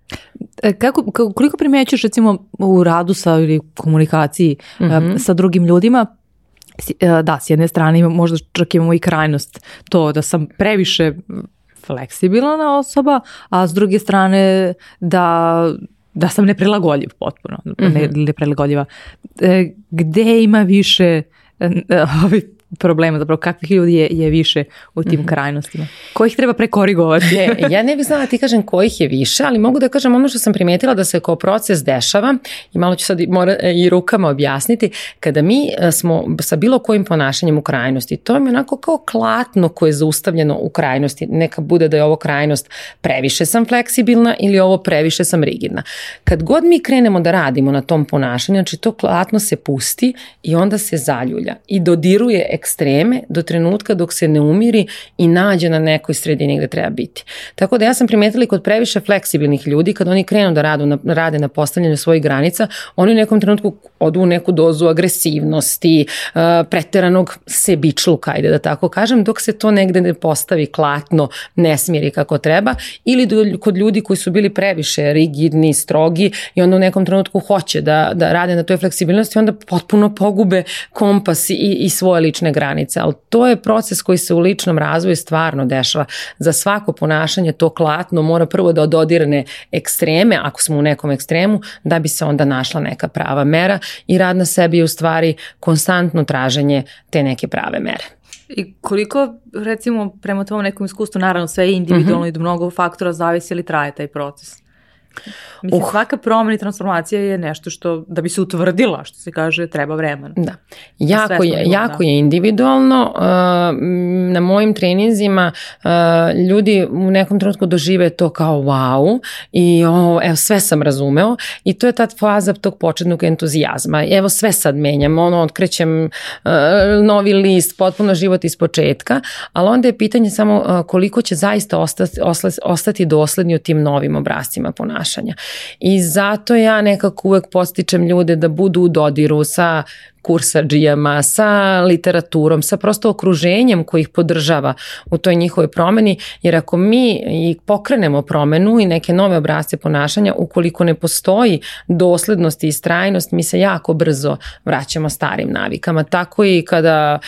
E, kako, koliko primećuješ recimo u radu sa ili komunikaciji mm -hmm. sa drugim ljudima, e, da, s jedne strane možda čak imamo i krajnost to da sam previše fleksibilna osoba, a s druge strane da da sam neprilagodljiv potpuno, mm -hmm. ne, mhm. neprilagodljiva. E, gde ima više ovih problema, zapravo kakvih ljudi je, je više u tim mm -hmm. krajnostima? Kojih treba prekorigovati? je, ja ne bih znala da ti kažem kojih je više, ali mogu da kažem ono što sam primetila da se kao proces dešava i malo ću sad i, mora, i rukama objasniti, kada mi e, smo sa bilo kojim ponašanjem u krajnosti, to je onako kao klatno koje je zaustavljeno u krajnosti, neka bude da je ovo krajnost previše sam fleksibilna ili ovo previše sam rigidna. Kad god mi krenemo da radimo na tom ponašanju, znači to klatno se pusti i onda se zaljulja i dodiruje ekstreme do trenutka dok se ne umiri i nađe na nekoj sredini gde treba biti. Tako da ja sam primetila kod previše fleksibilnih ljudi, kad oni krenu da radu na, rade na postavljanju svojih granica, oni u nekom trenutku odu u neku dozu agresivnosti, uh, preteranog sebičluka, ajde da tako kažem, dok se to negde ne postavi klatno, ne smiri kako treba, ili do, kod ljudi koji su bili previše rigidni, strogi i onda u nekom trenutku hoće da, da rade na toj fleksibilnosti, onda potpuno pogube kompas i, i svoje lične granice, ali to je proces koji se u ličnom razvoju stvarno dešava. Za svako ponašanje to klatno mora prvo da ododirne ekstreme, ako smo u nekom ekstremu, da bi se onda našla neka prava mera i rad na sebi je u stvari konstantno traženje te neke prave mere. I koliko, recimo, prema tom nekom iskustvu, naravno sve je individualno mm -hmm. i do mnogo faktora zavisi ili traje taj proces? Mislim, uh. svaka promena i transformacija je nešto što, da bi se utvrdila, što se kaže, treba vremena. Da. Jako, je, jako da. je individualno. Uh, na mojim treninzima uh, ljudi u nekom trenutku dožive to kao wow i o, evo sve sam razumeo i to je ta faza tog početnog entuzijazma. Evo sve sad menjam, ono, otkrećem uh, novi list, potpuno život iz početka, ali onda je pitanje samo koliko će zaista ostati, ostati dosledni u tim novim obrazcima ponašanja ponašanja. I zato ja nekako uvek postičem ljude da budu u dodiru sa kursađijama, sa literaturom, sa prosto okruženjem koji ih podržava u toj njihovoj promeni, jer ako mi i pokrenemo promenu i neke nove obrazce ponašanja, ukoliko ne postoji doslednost i istrajnost, mi se jako brzo vraćamo starim navikama. Tako i kada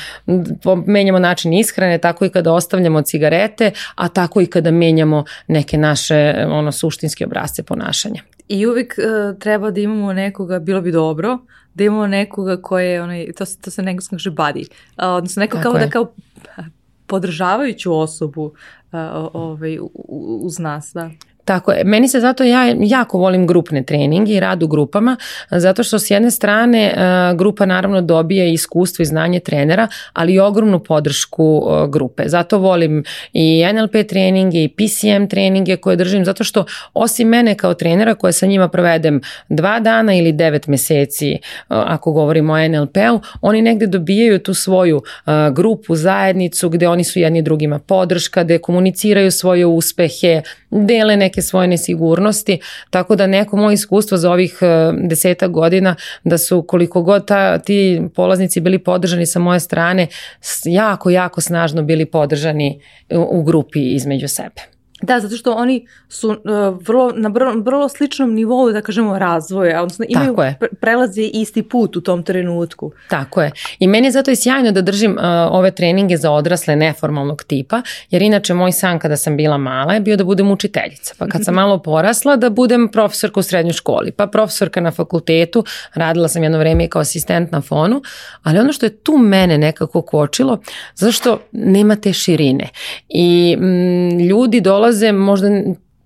menjamo način ishrane, tako i kada ostavljamo cigarete, a tako i kada menjamo neke naše ono suštinske obrazce ponašanja. I uvijek uh, treba da imamo nekoga, bilo bi dobro, da imamo nekoga koje je, onaj, to, to se nekako kaže buddy, uh, odnosno neko kao da je. da kao podržavajuću osobu uh, ovaj, uz nas, da. Tako je. Meni se zato ja jako volim grupne treninge i rad u grupama, zato što s jedne strane e, grupa naravno dobije iskustvo i znanje trenera, ali i ogromnu podršku e, grupe. Zato volim i NLP treninge i PCM treninge koje držim, zato što osim mene kao trenera koja sa njima provedem dva dana ili devet meseci, e, ako govorimo o NLP-u, oni negde dobijaju tu svoju grupu, zajednicu gde oni su jedni drugima podrška, gde komuniciraju svoje uspehe, dele neke svoje nesigurnosti, tako da neko moje iskustvo za ovih e, deseta godina da su koliko god ta, ti polaznici bili podržani sa moje strane, jako, jako snažno bili podržani u, u grupi između sebe. Da, zato što oni su uh, vrlo, na vrlo, vrlo sličnom nivou, da kažemo, razvoja, odnosno imaju, pre, prelaze isti put u tom trenutku. Tako je. I meni je zato i sjajno da držim uh, ove treninge za odrasle neformalnog tipa, jer inače moj san kada sam bila mala je bio da budem učiteljica. Pa kad sam malo porasla da budem profesorka u srednjoj školi, pa profesorka na fakultetu, radila sam jedno vreme kao asistent na fonu, ali ono što je tu mene nekako kočilo, zašto nema te širine. I mm, ljudi dolaze dolaze možda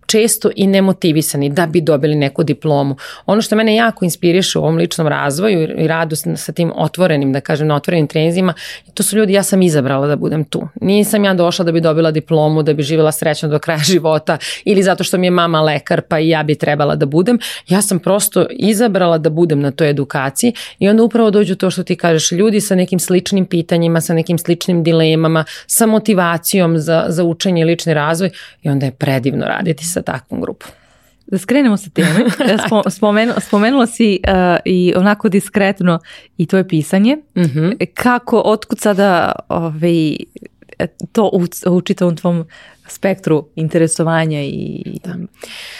često i nemotivisani da bi dobili neku diplomu. Ono što mene jako inspiriše u ovom ličnom razvoju i radu sa tim otvorenim, da kažem, na otvorenim trenizima, to su ljudi, ja sam izabrala da budem tu. Nisam ja došla da bi dobila diplomu, da bi živjela srećno do kraja života ili zato što mi je mama lekar pa i ja bi trebala da budem. Ja sam prosto izabrala da budem na toj edukaciji i onda upravo dođu to što ti kažeš, ljudi sa nekim sličnim pitanjima, sa nekim sličnim dilemama, sa motivacijom za, za učenje i lični razvoj i onda je predivno raditi sa takvom grupom. Da skrenemo sa teme. Spomenula, spomenula si uh, i onako diskretno i to je pisanje. Mm -hmm. Kako, otkud sada ovaj, to u, u čitavom tvom spektru interesovanja i da.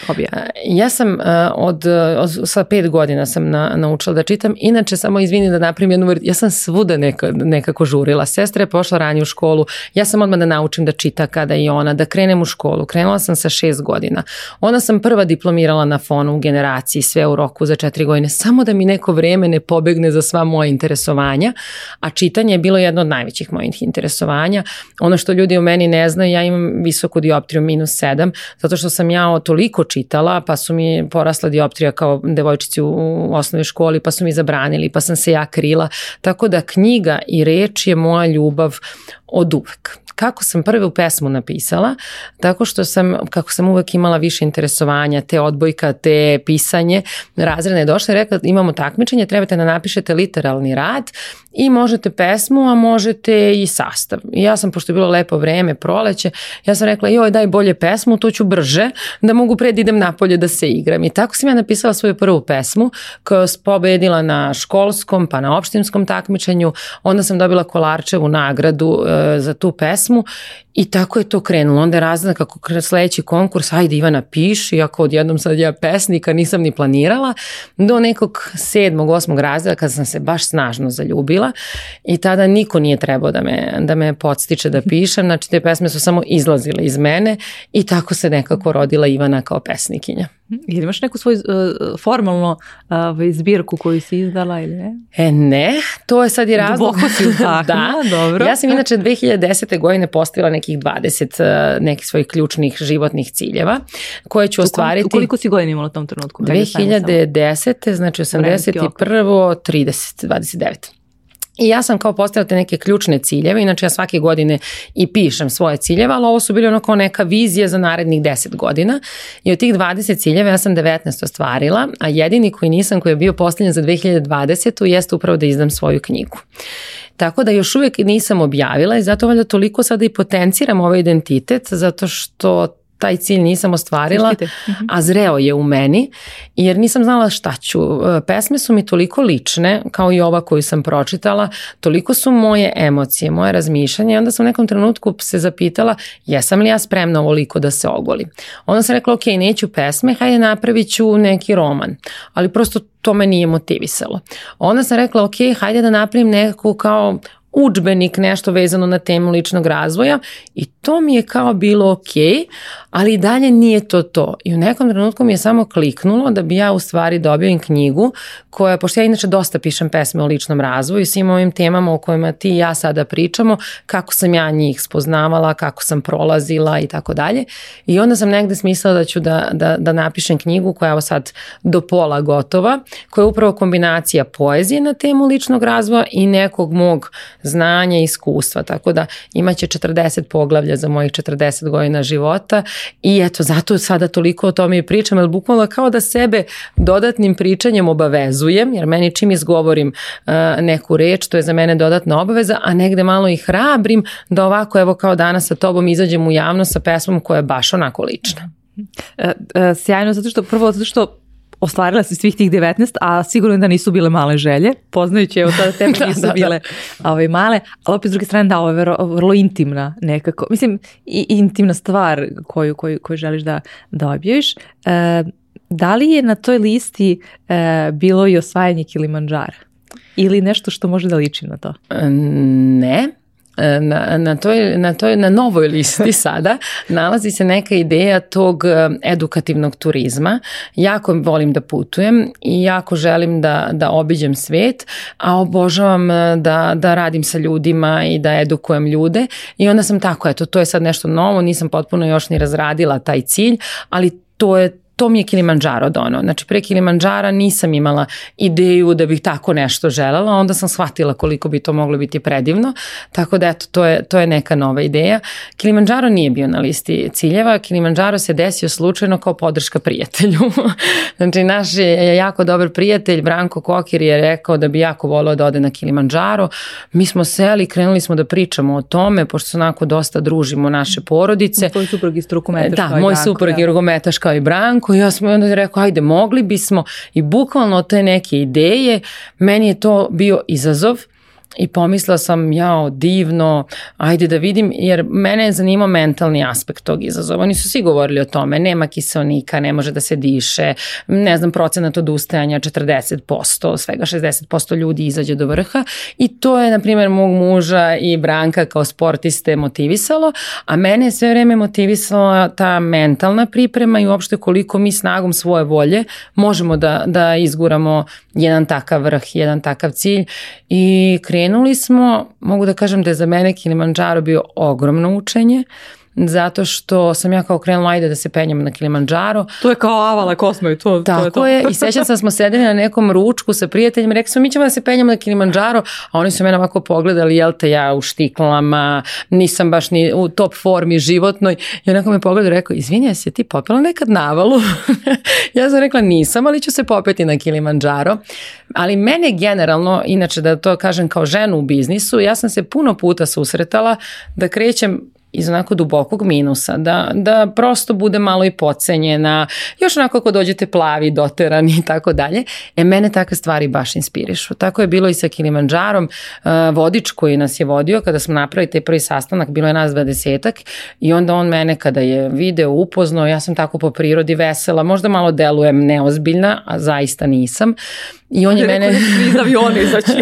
hobija? Ja sam uh, od, od sa pet godina sam na, naučila da čitam. Inače, samo izvini da napravim jednu ja sam svuda neka, nekako žurila. Sestra je pošla ranije u školu. Ja sam odmah da naučim da čita kada i ona, da krenem u školu. Krenula sam sa šest godina. Ona sam prva diplomirala na fonu u generaciji, sve u roku za četiri godine. Samo da mi neko vreme ne pobegne za sva moja interesovanja. A čitanje je bilo jedno od najvećih mojih interesovanja. Ono što ljudi o meni ne znaju, ja imam visoku dioptriju minus 7, zato što sam ja toliko čitala, pa su mi porasla dioptrija kao devojčici u osnovnoj školi, pa su mi zabranili, pa sam se ja krila. Tako da knjiga i reč je moja ljubav od uvek kako sam prvu pesmu napisala, tako što sam, kako sam uvek imala više interesovanja, te odbojka, te pisanje, razredna je došla i rekla imamo takmičenje, trebate da napišete literalni rad i možete pesmu, a možete i sastav. I ja sam, pošto je bilo lepo vreme, proleće, ja sam rekla, joj daj bolje pesmu, to ću brže, da mogu pred idem napolje da se igram. I tako sam ja napisala svoju prvu pesmu, koja je pobedila na školskom, pa na opštinskom takmičenju, onda sam dobila Kolarčevu nagradu za tu pesmu i tako je to krenulo. Onda je razlika kako sledeći konkurs, ajde Ivana piši, iako odjednom sad ja pesnika nisam ni planirala, do nekog sedmog, osmog razreda kada sam se baš snažno zaljubila i tada niko nije trebao da me, da me podstiče da pišem, znači te pesme su samo izlazile iz mene i tako se nekako rodila Ivana kao pesnikinja. Ili imaš neku svoju uh, formalno uh, zbirku koju si izdala ili ne? E ne, to je sad i razlog. Duboko si da, dobro. Ja sam inače 2010. godine postavila nekih 20 uh, nekih svojih ključnih životnih ciljeva koje ću ostvariti. U koliko si godina imala u tom trenutku? 2010. znači 81. 30, 29. I ja sam kao postavila te neke ključne ciljeve, inače ja svake godine i pišem svoje ciljeve, ali ovo su bili ono kao neka vizija za narednih 10 godina i od tih 20 ciljeva ja sam 19 ostvarila, a jedini koji nisam koji je bio postavljen za 2020. jeste upravo da izdam svoju knjigu. Tako da još uvijek nisam objavila i zato valjda toliko sada i potenciram ovaj identitet zato što taj cilj nisam ostvarila, mhm. a zreo je u meni, jer nisam znala šta ću. E, pesme su mi toliko lične, kao i ova koju sam pročitala, toliko su moje emocije, moje razmišljanje i onda sam u nekom trenutku se zapitala jesam li ja spremna ovoliko da se ogolim. Onda sam rekla, ok, neću pesme, hajde napravit ću neki roman, ali prosto to me nije motivisalo. Onda sam rekla, ok, hajde da napravim nekakvu kao učbenik, nešto vezano na temu ličnog razvoja i to mi je kao bilo ok, ali i dalje nije to to. I u nekom trenutku mi je samo kliknulo da bi ja u stvari dobio im knjigu koja, pošto ja inače dosta pišem pesme o ličnom razvoju i svim ovim temama o kojima ti i ja sada pričamo, kako sam ja njih spoznavala, kako sam prolazila i tako dalje. I onda sam negde smislila da ću da, da, da napišem knjigu koja je sad do pola gotova, koja je upravo kombinacija poezije na temu ličnog razvoja i nekog mog znanja i iskustva. Tako da imaće 40 poglavlja za mojih 40 godina života i eto zato sada toliko o tome i pričam, jer bukvalno kao da sebe dodatnim pričanjem obavezujem, jer meni čim izgovorim uh, neku reč, to je za mene dodatna obaveza, a negde malo i hrabrim da ovako evo kao danas sa tobom izađem u javnost sa pesmom koja je baš onako lična. E, e, sjajno, zato što prvo, zato što ostvarila si svih tih 19, a sigurno da nisu bile male želje, poznajući evo tada tebe da, nisu da, bile da. Ovaj, male, ali opet s druge strane da, ovo je vrlo, vrlo intimna nekako, mislim i intimna stvar koju, koju, koju želiš da, da objaviš. E, da li je na toj listi e, bilo i osvajanje Kilimanjara? Ili nešto što može da liči na to? Ne, na, na, toj, na, toj, na novoj listi sada nalazi se neka ideja tog e, edukativnog turizma. Jako volim da putujem i jako želim da, da obiđem svet, a obožavam e, da, da radim sa ljudima i da edukujem ljude i onda sam tako, eto, to je sad nešto novo, nisam potpuno još ni razradila taj cilj, ali to je to mi je Kilimanjaro dono. Znači pre Kilimanjara nisam imala ideju da bih tako nešto želela, onda sam shvatila koliko bi to moglo biti predivno, tako da eto, to je, to je neka nova ideja. Kilimanjaro nije bio na listi ciljeva, Kilimanjaro se desio slučajno kao podrška prijatelju. znači naš je jako dobar prijatelj, Branko Kokir je rekao da bi jako volio da ode na Kilimanjaro. Mi smo seli, krenuli smo da pričamo o tome, pošto se onako dosta družimo naše porodice. Tvoj suprug iz rukometaš Da, moj suprug je rukometaš kao i Branko tako, ja sam onda rekao, ajde, mogli bismo. I bukvalno te neke ideje, meni je to bio izazov, i pomislila sam, jao, divno, ajde da vidim, jer mene je zanimao mentalni aspekt tog izazova. Oni su svi govorili o tome, nema kiselnika, ne može da se diše, ne znam, procenat odustajanja 40%, svega 60% ljudi izađe do vrha i to je, na primjer, mog muža i Branka kao sportiste motivisalo, a mene je sve vreme motivisala ta mentalna priprema i uopšte koliko mi snagom svoje volje možemo da, da izguramo jedan takav vrh, jedan takav cilj i krenuli smo, mogu da kažem da je za mene Kilimanjaro bio ogromno učenje, zato što sam ja kao krenula ajde da se penjem na Kilimanjaro. To je kao avala kosmo i to, Tako to je to. je i sećam se da smo sedeli na nekom ručku sa prijateljima rekli smo mi ćemo da se penjemo na Kilimanjaro, a oni su mene ovako pogledali, jel te ja u štiklama, nisam baš ni u top formi životnoj i onako me pogledao i rekao, izvini, se ti popela nekad navalu? ja sam rekla nisam, ali ću se popeti na Kilimanjaro. Ali mene generalno, inače da to kažem kao ženu u biznisu, ja sam se puno puta susretala da krećem iz onako dubokog minusa, da, da prosto bude malo i pocenjena, još onako ako dođete plavi, doterani i tako dalje. E, mene takve stvari baš inspirišu. Tako je bilo i sa Kilimanđarom, uh, vodič koji nas je vodio, kada smo napravili taj prvi sastanak, bilo je nas dvadesetak i onda on mene kada je video upoznao, ja sam tako po prirodi vesela, možda malo delujem neozbiljna, a zaista nisam. I on je mene... Iz aviona izaći.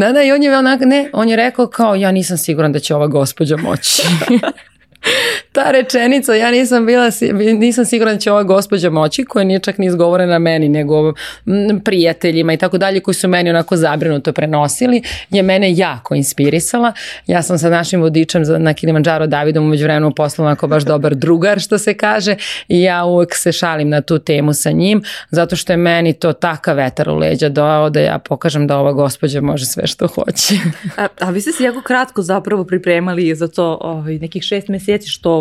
da, da, i on je onak, ne, on je rekao kao ja nisam siguran da će ova gospođa moći. ta rečenica, ja nisam bila, nisam sigurna da će ova gospođa moći, koja nije čak ni izgovorena meni, nego prijateljima i tako dalje, koji su meni onako zabrinuto prenosili, je mene jako inspirisala. Ja sam sa našim vodičem na Kilimanjaro Davidom umeđu vremenu poslala onako baš dobar drugar, što se kaže, i ja uvek se šalim na tu temu sa njim, zato što je meni to takav vetar u leđa dao da ja pokažem da ova gospođa može sve što hoće. a, a vi ste se jako kratko zapravo pripremali za to ovaj, nekih šest meseci, što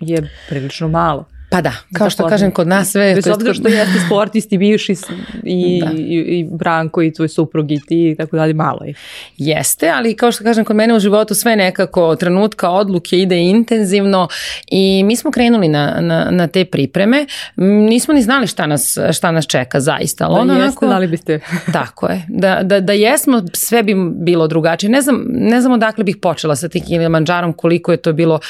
je prilično malo. Pa da, kao što kažem kod nas sve... Bez obzira što jeste sportisti, bivši i, da. i, i Branko i tvoj suprug i ti i tako dalje, malo je. Jeste, ali kao što kažem kod mene u životu sve nekako trenutka odluke ide intenzivno i mi smo krenuli na, na, na te pripreme. Nismo ni znali šta nas, šta nas čeka zaista. Ali da ono jeste, onako, biste. tako je. Da, da, da jesmo, sve bi bilo drugačije. Ne znam, ne znam odakle bih počela sa tim Kilimanđarom, koliko je to bilo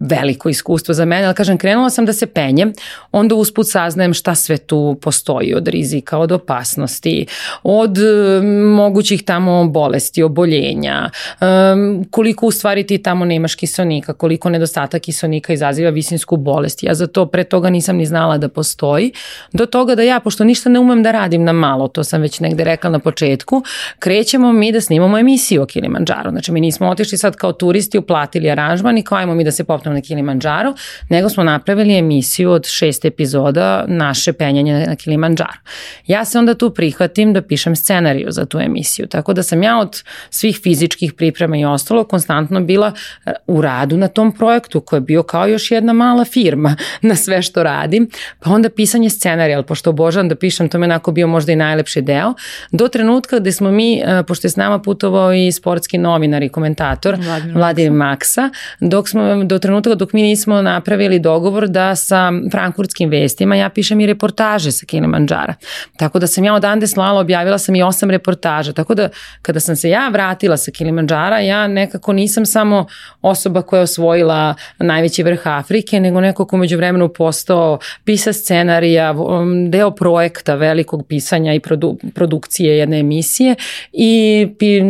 veliko iskustvo za mene, ali kažem, krenula sam da se penjem, onda usput saznajem šta sve tu postoji od rizika, od opasnosti, od um, mogućih tamo bolesti, oboljenja, um, koliko u stvari ti tamo nemaš kisonika, koliko nedostatak kisonika izaziva visinsku bolest. Ja za to pre toga nisam ni znala da postoji. Do toga da ja, pošto ništa ne umem da radim na malo, to sam već negde rekla na početku, krećemo mi da snimamo emisiju o Kilimanđaru. Znači mi nismo otišli sad kao turisti, uplatili aranžman i kao ajmo mi da se popnemo na Kilimanjaro, nego smo napravili emisiju od šest epizoda naše penjanje na Kilimanjaro. Ja se onda tu prihvatim da pišem scenariju za tu emisiju, tako da sam ja od svih fizičkih priprema i ostalo konstantno bila e, u radu na tom projektu koji je bio kao još jedna mala firma na sve što radim, pa onda pisanje scenarija, ali pošto obožavam da pišem, to mi je onako bio možda i najlepši deo, do trenutka gde smo mi, e, pošto je s nama putovao i sportski novinar i komentator Vladimir Maksa, dok smo do trenutka trenutka dok mi nismo napravili dogovor da sa frankfurtskim vestima ja pišem i reportaže sa Kilimanjara. Tako da sam ja odande slala, objavila sam i osam reportaža. Tako da kada sam se ja vratila sa Kilimanjara, ja nekako nisam samo osoba koja je osvojila najveći vrh Afrike, nego neko ko među vremenu postao pisa scenarija, deo projekta velikog pisanja i produ, produkcije jedne emisije i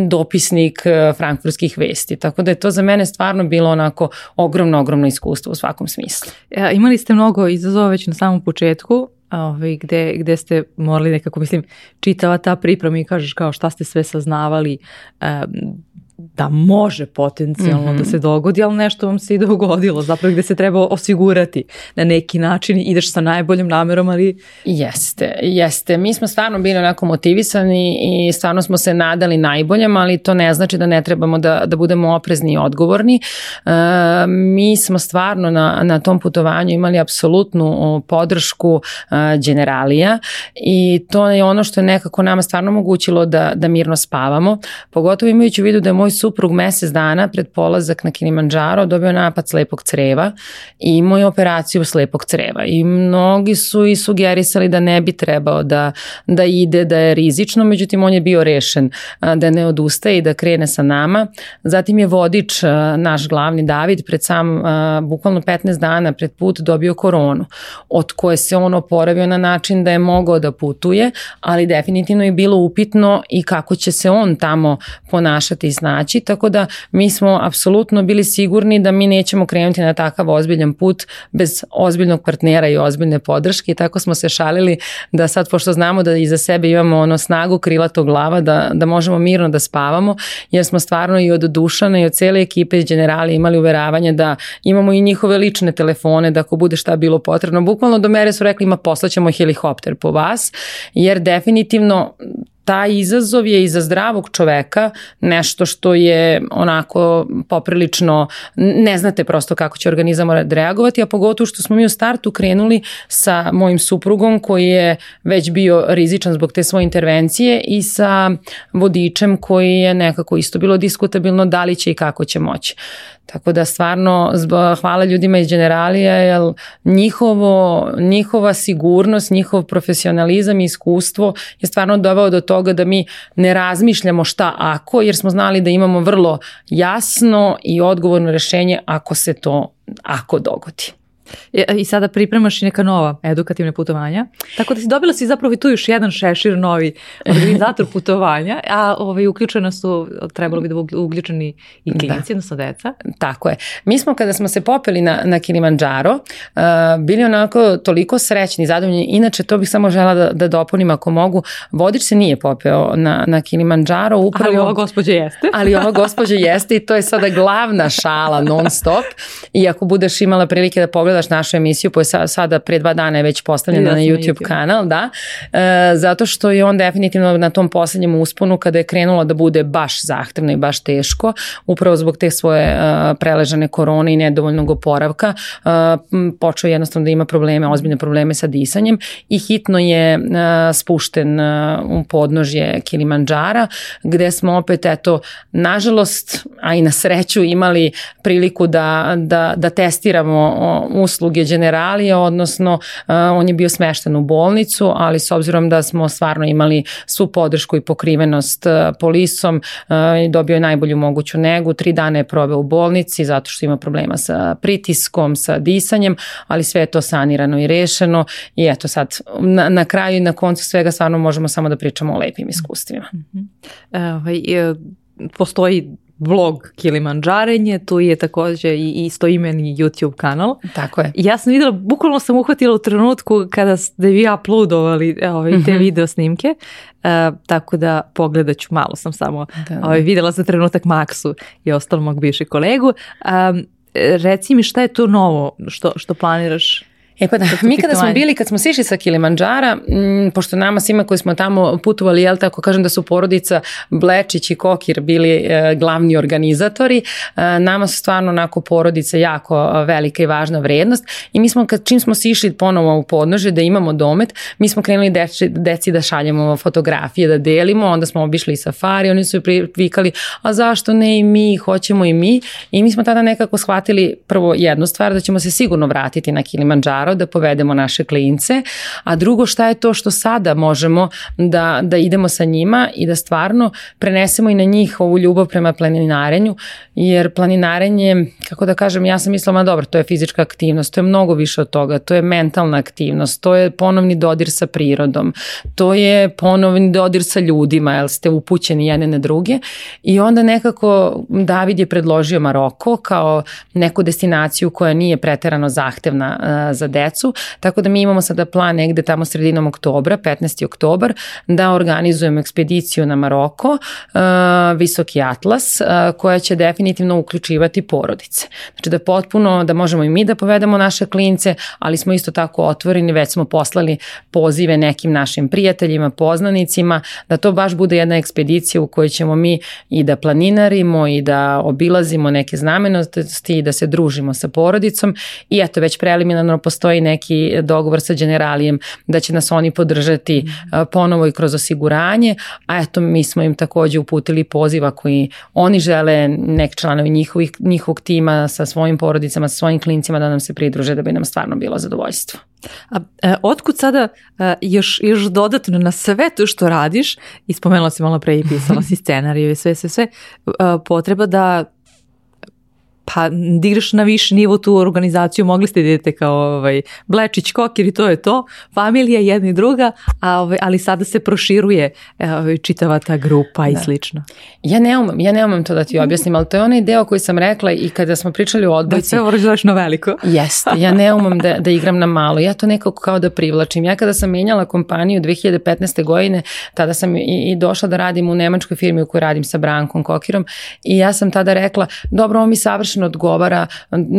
dopisnik e, frankfurtskih vesti. Tako da je to za mene stvarno bilo onako ogromno, ogromno iskustvo u svakom smislu. Ja, e, imali ste mnogo izazova već na samom početku, ovaj, gde, gde ste morali nekako, mislim, čitava ta priprema i kažeš kao šta ste sve saznavali, um, da može potencijalno mm -hmm. da mhm. se dogodi, ali nešto vam se i dogodilo, zapravo gde se treba osigurati na neki način, ideš sa najboljom namerom, ali... Jeste, jeste. Mi smo stvarno bili onako motivisani i stvarno smo se nadali najboljem, ali to ne znači da ne trebamo da, da budemo oprezni i odgovorni. E, mi smo stvarno na, na tom putovanju imali apsolutnu podršku e, generalija i to je ono što je nekako nama stvarno omogućilo da, da mirno spavamo, pogotovo imajući u vidu da je moj suprug mesec dana pred polazak na Kilimanjaro dobio napad slepog creva i imao je operaciju slepog creva i mnogi su i sugerisali da ne bi trebao da, da ide, da je rizično, međutim on je bio rešen da ne odustaje i da krene sa nama. Zatim je vodič, naš glavni David, pred sam, bukvalno 15 dana pred put dobio koronu, od koje se on oporavio na način da je mogao da putuje, ali definitivno je bilo upitno i kako će se on tamo ponašati i snaći naći, tako da mi smo apsolutno bili sigurni da mi nećemo krenuti na takav ozbiljan put bez ozbiljnog partnera i ozbiljne podrške i tako smo se šalili da sad pošto znamo da iza sebe imamo ono snagu krilatog glava da, da možemo mirno da spavamo jer smo stvarno i od Dušana i od cele ekipe iz generali imali uveravanje da imamo i njihove lične telefone da ako bude šta bilo potrebno. Bukvalno do mere su rekli ima poslaćemo helikopter po vas jer definitivno taj izazov je i za zdravog čoveka nešto što je onako poprilično, ne znate prosto kako će organizam reagovati, a pogotovo što smo mi u startu krenuli sa mojim suprugom koji je već bio rizičan zbog te svoje intervencije i sa vodičem koji je nekako isto bilo diskutabilno da li će i kako će moći. Tako da stvarno hvala ljudima iz generalija jer njihovo, njihova sigurnost, njihov profesionalizam i iskustvo je stvarno doveo do toga da mi ne razmišljamo šta ako jer smo znali da imamo vrlo jasno i odgovorno rešenje ako se to ako dogodi. I sada pripremaš i neka nova edukativne putovanja. Tako da si dobila si zapravo i tu još jedan šešir novi organizator putovanja, a ovaj, uključena su, trebalo bi da budu uključeni i klinici, da. odnosno deca. Tako je. Mi smo kada smo se popeli na, na Kilimanjaro, uh, bili onako toliko srećni, zadovoljni. Inače, to bih samo žela da, da dopunim ako mogu. Vodič se nije popeo na, na Kilimanjaro. Upravo, ali ova gospođa jeste. ali ova gospođa jeste i to je sada glavna šala non stop. I ako budeš imala prilike da pogledaš pogledaš našu emisiju, koja je sada pre dva dana je već postavljena ja na YouTube, YouTube. kanal, da, e, zato što je on definitivno na tom poslednjem usponu kada je krenulo da bude baš zahtevno i baš teško, upravo zbog te svoje e, preležane korone i nedovoljnog oporavka, e, počeo jednostavno da ima probleme, ozbiljne probleme sa disanjem i hitno je e, spušten e, u podnožje Kilimanjara, gde smo opet, eto, nažalost, a i na sreću imali priliku da, da, da testiramo usluge generalije, odnosno on je bio smešten u bolnicu, ali s obzirom da smo stvarno imali svu podršku i pokrivenost polisom, dobio je najbolju moguću negu, tri dana je proveo u bolnici zato što ima problema sa pritiskom, sa disanjem, ali sve je to sanirano i rešeno i eto sad na, na kraju i na koncu svega stvarno možemo samo da pričamo o lepim iskustvima. Mm -hmm. ovaj, postoji vlog Kilimanđarenje, tu je takođe i istoimeni YouTube kanal. Tako je. Ja sam videla, bukvalno sam uhvatila u trenutku kada ste vi uploadovali e, ovaj, te mm -hmm. video snimke, uh, tako da pogledat ću, malo sam samo da, da. Ovaj, videla za trenutak Maksu i ostalo mog bivšeg kolegu. Um, reci mi šta je to novo što, što planiraš? E pa da, mi kada smo bili, kad smo sišli sa Kilimanđara, m, pošto nama svima koji smo tamo putovali, jel tako kažem da su porodica Blečić i Kokir bili e, glavni organizatori, e, nama su stvarno onako porodica jako velika i važna vrednost i mi smo, kad, čim smo sišli ponovo u podnože da imamo domet, mi smo krenuli deci, deci da šaljemo fotografije, da delimo, onda smo obišli i safari, oni su vikali, a zašto ne i mi, hoćemo i mi? I mi smo tada nekako shvatili prvo jednu stvar, da ćemo se sigurno vratiti na Kilimanjaro, da povedemo naše klince, a drugo šta je to što sada možemo da, da idemo sa njima i da stvarno prenesemo i na njih ovu ljubav prema planinarenju, jer planinarenje, kako da kažem, ja sam mislila, ma dobro, to je fizička aktivnost, to je mnogo više od toga, to je mentalna aktivnost, to je ponovni dodir sa prirodom, to je ponovni dodir sa ljudima, jel ste upućeni jedne na druge. I onda nekako David je predložio Maroko kao neku destinaciju koja nije preterano zahtevna uh, za decu, tako da mi imamo sada plan negde tamo sredinom oktobra, 15. oktobar, da organizujemo ekspediciju na Maroko, uh, Visoki Atlas, uh, koja će definitivno uključivati porodice. Znači da potpuno, da možemo i mi da povedemo naše klince, ali smo isto tako otvoreni, već smo poslali pozive nekim našim prijateljima, poznanicima, da to baš bude jedna ekspedicija u kojoj ćemo mi i da planinarimo i da obilazimo neke znamenitosti i da se družimo sa porodicom i eto već preliminarno postoji neki dogovor sa generalijem da će nas oni podržati mhm. ponovo i kroz osiguranje, a eto mi smo im takođe uputili poziva koji oni žele nek članovi njihovih, njihovog tima sa svojim porodicama, sa svojim klincima da nam se pridruže da bi nam stvarno bilo zadovoljstvo. A e, otkud sada e, još, još dodatno na sve to što radiš, i spomenula si malo pre i pisala si scenariju i sve, sve, sve, e, potreba da pa digraš na viši nivo tu organizaciju, mogli ste da idete kao ovaj, Blečić, Kokir i to je to, familija jedna i druga, a, ovaj, ali sada se proširuje ovaj, čitava ta grupa da. i slično. Ja ne umam, ja ne umam to da ti objasnim, ali to je onaj deo koji sam rekla i kada smo pričali o odbojci. Da sve moraš na veliko. Jeste, ja ne umam da, da igram na malo, ja to nekako kao da privlačim. Ja kada sam menjala kompaniju 2015. godine, tada sam i, i došla da radim u nemačkoj firmi u kojoj radim sa Brankom Kokirom i ja sam tada rekla, dobro, ovo mi savršeno savršeno odgovara,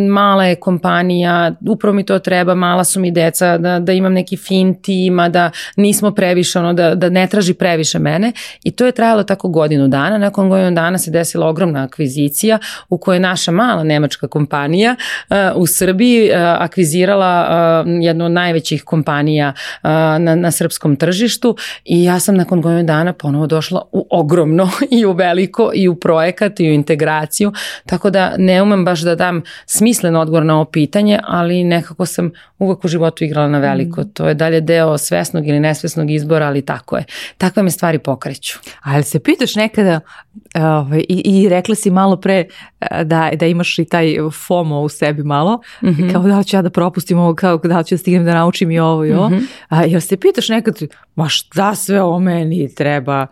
mala je kompanija, upravo mi to treba, mala su mi deca, da, da imam neki fin tim, da nismo previše, ono, da, da ne traži previše mene. I to je trajalo tako godinu dana, nakon godinu dana se desila ogromna akvizicija u kojoj je naša mala nemačka kompanija uh, u Srbiji uh, akvizirala uh, jednu od najvećih kompanija uh, na, na srpskom tržištu. I ja sam nakon godinu dana ponovo došla u ogromno i u veliko i u projekat i u integraciju, tako da ne umem baš da dam smislen odgovor na ovo pitanje, ali nekako sam uvek u životu igrala na veliko. Mm. To je dalje deo svesnog ili nesvesnog izbora, ali tako je. Takve me stvari pokreću. Ali se pitaš nekada ovaj, i, i rekla si malo pre eh, da, da imaš i taj FOMO u sebi malo, mm -hmm. kao da ću ja da propustim ovo, kao da ću da stignem da naučim i ovo i ovo. Mm -hmm. A, jel se pitaš nekad, ma šta sve o meni treba?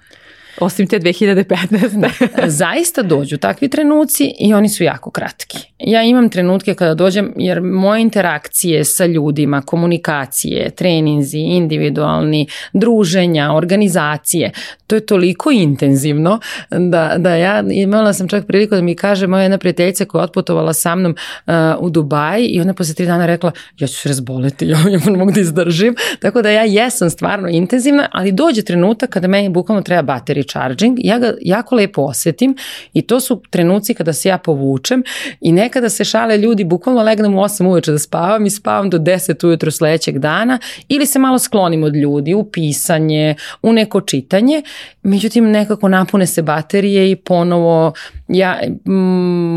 Osim te 2015. Zaista dođu takvi trenuci i oni su jako kratki. Ja imam trenutke kada dođem jer moje interakcije sa ljudima, komunikacije, treninzi, individualni, druženja, organizacije, to je toliko intenzivno da, da ja imala sam čak priliku da mi kaže moja jedna prijateljica koja je otputovala sa mnom uh, u Dubaji i ona posle tri dana rekla ja ću se razboleti, ja, ja mogu da izdržim. Tako da ja jesam stvarno intenzivna, ali dođe trenutak kada meni bukvalno treba bateri charging, ja ga jako lepo osetim i to su trenuci kada se ja povučem i nekada se šale ljudi, bukvalno legnem u 8 uveče da spavam i spavam do 10 ujutro sledećeg dana ili se malo sklonim od ljudi u pisanje, u neko čitanje, međutim nekako napune se baterije i ponovo ja,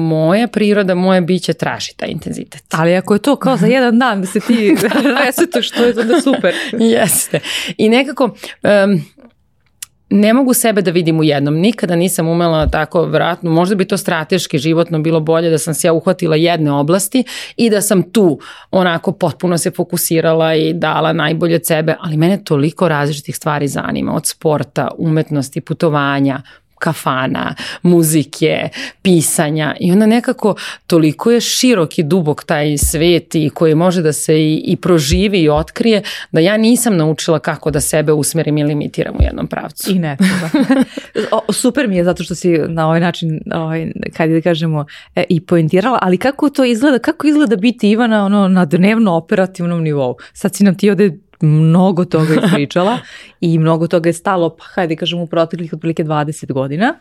moja priroda, moje biće traži taj intenzitet. Ali ako je to kao za jedan dan da se ti resetaš, to je da super. Jeste. I nekako, um, ne mogu sebe da vidim u jednom. Nikada nisam umela tako, vratno, možda bi to strateški, životno bilo bolje da sam se ja uhvatila jedne oblasti i da sam tu onako potpuno se fokusirala i dala najbolje od sebe, ali mene toliko različitih stvari zanima, od sporta, umetnosti, putovanja, kafana, muzike, pisanja i onda nekako toliko je širok i dubok taj svet i koji može da se i, i proživi i otkrije da ja nisam naučila kako da sebe usmerim i limitiram u jednom pravcu. I ne o, super mi je zato što si na ovaj način, ovaj, kada da kažemo, e, i poentirala, ali kako to izgleda, kako izgleda biti Ivana ono, na dnevno operativnom nivou? Sad si nam ti ovde mnogo toga ispričala i mnogo toga je stalo, pa hajde kažem u proteklih otprilike 20 godina,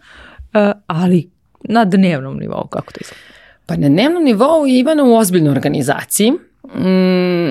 uh, ali na dnevnom nivou, kako to izgleda? Pa na dnevnom nivou je Ivana u ozbiljnoj organizaciji, mm,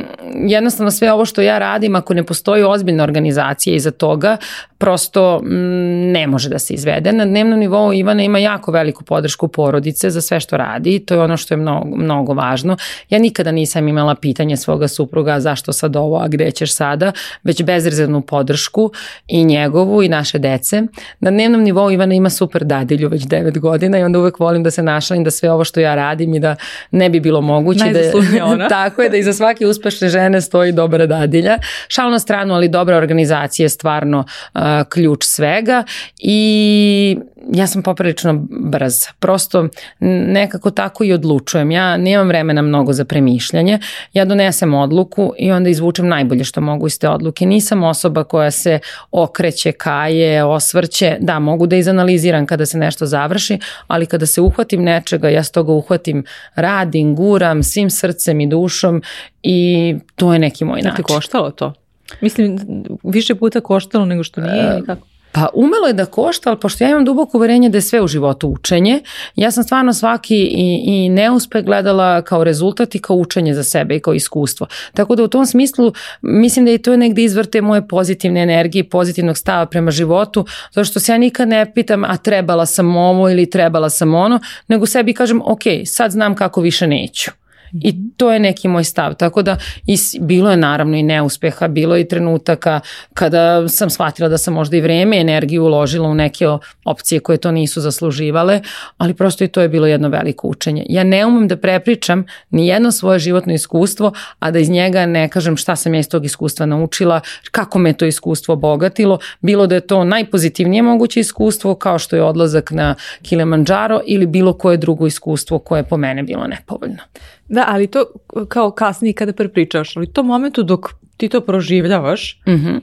jednostavno sve ovo što ja radim, ako ne postoji ozbiljna organizacija iza toga, prosto mm, ne može da se izvede. Na dnevnom nivou Ivana ima jako veliku podršku porodice za sve što radi i to je ono što je mnogo, mnogo važno. Ja nikada nisam imala pitanje svoga supruga zašto sad ovo, a gde ćeš sada, već bezrezervnu podršku i njegovu i naše dece. Na dnevnom nivou Ivana ima super dadilju već 9 godina i onda uvek volim da se našalim da sve ovo što ja radim i da ne bi bilo moguće. da, ona. tako je da iza svake uspešne žene stoji dobra dadilja. Šal na stranu, ali dobra organizacija je stvarno uh, ključ svega i ja sam poprilično brz. Prosto nekako tako i odlučujem. Ja nemam vremena mnogo za premišljanje. Ja donesem odluku i onda izvučem najbolje što mogu iz te odluke. Nisam osoba koja se okreće, kaje, osvrće. Da, mogu da izanaliziram kada se nešto završi, ali kada se uhvatim nečega, ja s toga uhvatim, radim, guram svim srcem i dušom i to je neki moj način. Da ti koštalo to? Mislim, više puta koštalo nego što nije e, kako? Pa umelo je da košta, ali pošto ja imam duboko uverenje da je sve u životu učenje, ja sam stvarno svaki i, i neuspeh gledala kao rezultat i kao učenje za sebe i kao iskustvo. Tako da u tom smislu mislim da i to je negde izvrte moje pozitivne energije, pozitivnog stava prema životu, zato što se ja nikad ne pitam a trebala sam ovo ili trebala sam ono, nego sebi kažem ok, sad znam kako više neću. I to je neki moj stav. Tako da is, bilo je naravno i neuspeha, bilo je i trenutaka kada sam shvatila da sam možda i vreme i energiju uložila u neke opcije koje to nisu zasluživale, ali prosto i to je bilo jedno veliko učenje. Ja ne umem da prepričam ni jedno svoje životno iskustvo, a da iz njega ne kažem šta sam ja iz tog iskustva naučila, kako me to iskustvo obogatilo, bilo da je to najpozitivnije moguće iskustvo kao što je odlazak na Kilimanjaro ili bilo koje drugo iskustvo koje je po mene bilo nepovoljno. Da, ali to kao kasnije kada prepričaš, ali to momentu dok ti to proživljavaš, mm -hmm.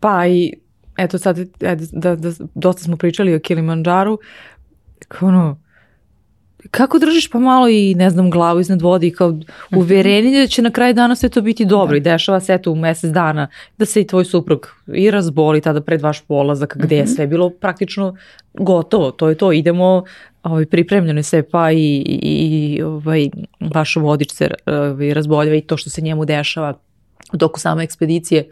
pa i eto sad da, da, da, dosta smo pričali o Kilimanjaru, kao ono, kako držiš pa malo i ne znam glavu iznad vode i kao mhm. uverenje da će na kraju dana sve to biti dobro da. i dešava se eto u mesec dana da se i tvoj suprug i razboli tada pred vaš polazak gde je mhm. sve bilo praktično gotovo, to je to, idemo ovaj, pripremljeno sve pa i, i, i ovaj, vaš vodič se ovaj, razboljava i to što se njemu dešava u toku same ekspedicije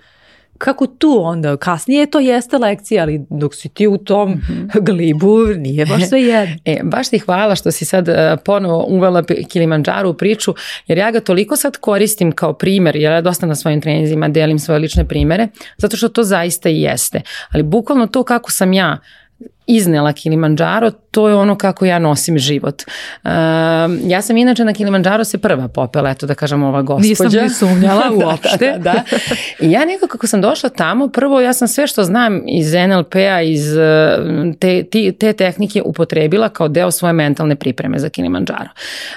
kako tu onda, kasnije to jeste lekcija, ali dok si ti u tom mm -hmm. glibu, nije baš sve jedno. E, baš ti hvala što si sad uh, ponovo uvela Kilimanjaro u priču, jer ja ga toliko sad koristim kao primer, jer ja dosta na svojim trenizima delim svoje lične primere, zato što to zaista i jeste. Ali bukvalno to kako sam ja iznela Kilimanjaro, to je ono kako ja nosim život. Uh, ja sam inače na Kilimanjaro se prva popela, eto da kažem ova gospođa. Nisam ni sumnjala da, uopšte. da, da, da. I ja nekako kako sam došla tamo, prvo ja sam sve što znam iz NLP-a, iz te, te, te tehnike upotrebila kao deo svoje mentalne pripreme za Kilimanjaro.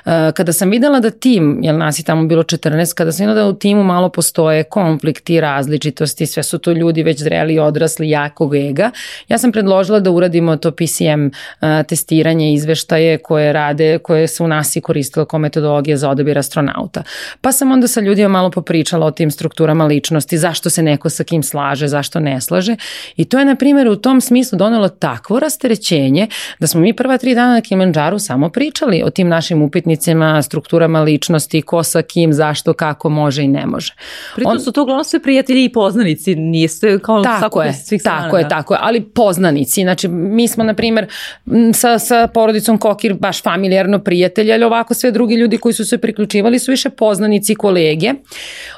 Uh, kada sam videla da tim, jel nas je tamo bilo 14, kada sam videla da u timu malo postoje konflikti, različitosti, sve su to ljudi već zreli, odrasli, jakog ega, ja sam predložila da uradim radimo to PCM testiranje, izveštaje koje rade, koje su u nas i koristile kao metodologija za odabir astronauta. Pa sam onda sa ljudima malo popričala o tim strukturama ličnosti, zašto se neko sa kim slaže, zašto ne slaže. I to je, na primjer, u tom smislu donelo takvo rasterećenje da smo mi prva tri dana na Kilimanjaru samo pričali o tim našim upitnicima, strukturama ličnosti, ko sa kim, zašto, kako može i ne može. Pritom On, su to uglavnom sve prijatelji i poznanici, niste kao tako je, svih strana, tako je, tako je, ali poznanici, znači mi smo, na primer, sa, sa porodicom Kokir baš familijarno prijatelji, ali ovako sve drugi ljudi koji su se priključivali su više poznanici kolege.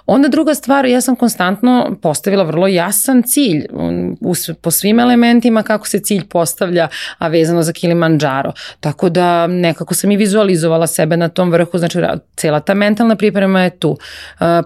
Onda druga stvar, ja sam konstantno postavila vrlo jasan cilj u, po svim elementima kako se cilj postavlja, a vezano za Kilimanjaro. Tako da nekako sam i vizualizovala sebe na tom vrhu, znači cela ta mentalna priprema je tu.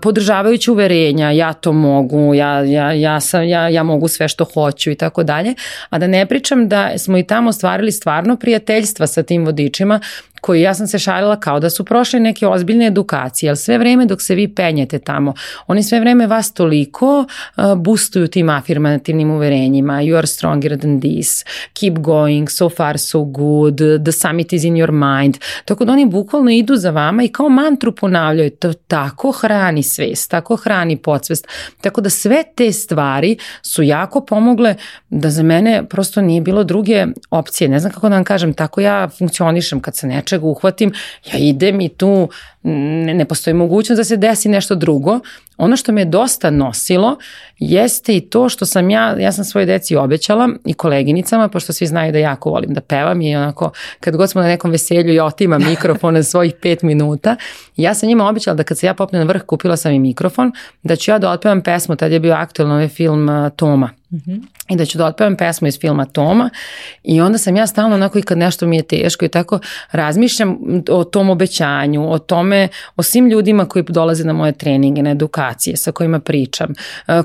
Podržavajući uverenja, ja to mogu, ja, ja, ja, sam, ja, ja mogu sve što hoću i tako dalje, a da ne pričam da smo i tamo stvarili stvarno prijateljstva sa tim vodičima koji ja sam se šalila kao da su prošli neke ozbiljne edukacije, ali sve vreme dok se vi penjete tamo, oni sve vreme vas toliko uh, boostuju tim afirmativnim uverenjima, you are stronger than this, keep going, so far so good, the summit is in your mind, tako da oni bukvalno idu za vama i kao mantru ponavljaju, to tako hrani svest, tako hrani podsvest, tako da sve te stvari su jako pomogle da za mene prosto nije bilo druge opcije, ne znam kako da vam kažem, tako ja funkcionišem kad se nečega uhvatim, ja idem i tu ne, ne postoji mogućnost da se desi nešto drugo. Ono što me je dosta nosilo jeste i to što sam ja, ja sam svoje deci obećala i koleginicama, pošto svi znaju da jako volim da pevam i onako kad god smo na nekom veselju i otimam mikrofon na svojih pet minuta, ja sam njima obećala da kad se ja popnem na vrh, kupila sam i mikrofon, da ću ja da otpevam pesmu, tad je bio aktualno ovaj film Toma. Mm -hmm. I da ću da otpevam pesmu iz filma Toma i onda sam ja stalno onako i kad nešto mi je teško i tako razmišljam o tom obećanju, o tome, o svim ljudima koji dolaze na moje treninge, na edukacije sa kojima pričam,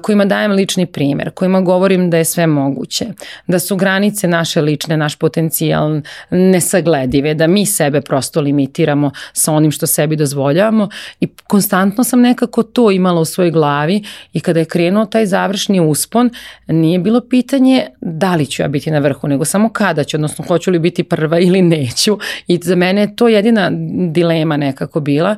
kojima dajem lični primer, kojima govorim da je sve moguće, da su granice naše lične, naš potencijal nesagledive, da mi sebe prosto limitiramo sa onim što sebi dozvoljavamo i konstantno sam nekako to imala u svojoj glavi i kada je krenuo taj završni uspon, nije bilo pitanje da li ću ja biti na vrhu, nego samo kada ću, odnosno hoću li biti prva ili neću. I za mene je to jedina dilema nekako bila.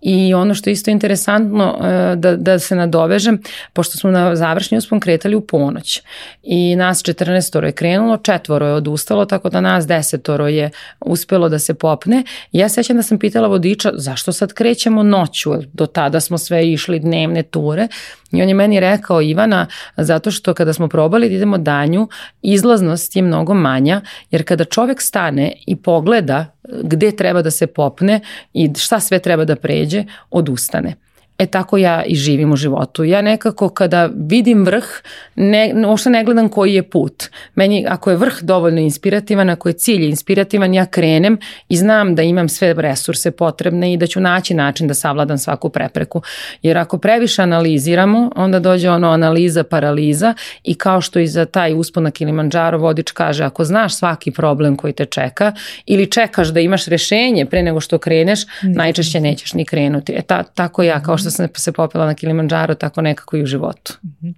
I ono što je isto interesantno e, da, da se nadovežem, pošto smo na završnji uspon kretali u ponoć i nas 14 je krenulo, četvoro je odustalo, tako da nas desetoro je uspelo da se popne. Ja sećam da sam pitala vodiča zašto sad krećemo noću, do tada smo sve išli dnevne ture I on je meni rekao, Ivana, zato što kada smo probali da idemo danju, izlaznost je mnogo manja, jer kada čovek stane i pogleda gde treba da se popne i šta sve treba da pređe, odustane. E tako ja i živim u životu. Ja nekako kada vidim vrh, ne, uopšte ne gledam koji je put. Meni ako je vrh dovoljno inspirativan, ako je cilj inspirativan, ja krenem i znam da imam sve resurse potrebne i da ću naći način da savladam svaku prepreku. Jer ako previše analiziramo, onda dođe ono analiza paraliza i kao što i za taj uspon na Kilimanjaro vodič kaže, ako znaš svaki problem koji te čeka ili čekaš da imaš rešenje pre nego što kreneš, najčešće nećeš ni krenuti. E ta, tako ja kao što sam se popela na Kilimanjaro, tako nekako i u životu. Mhm.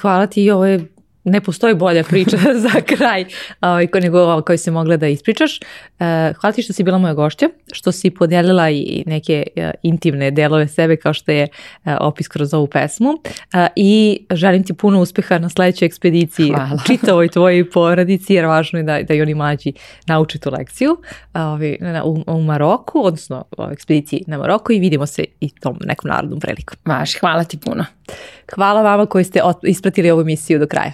Hvala ti i ovo je ne postoji bolja priča za kraj ovaj, nego ova koju si mogla da ispričaš. E, hvala ti što si bila moja gošća, što si podijelila i neke e, intimne delove sebe kao što je e, opis kroz ovu pesmu i želim ti puno uspeha na sledećoj ekspediciji hvala. čitavoj tvojoj porodici jer važno je da, da i oni mlađi nauče tu lekciju ovaj, u, u Maroku, odnosno u ekspediciji na Maroku i vidimo se i tom nekom narodnom prilikom. Vaš, hvala ti puno. Hvala vama koji ste ispratili ovu emisiju do kraja.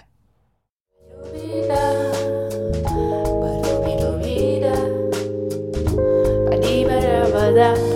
Da para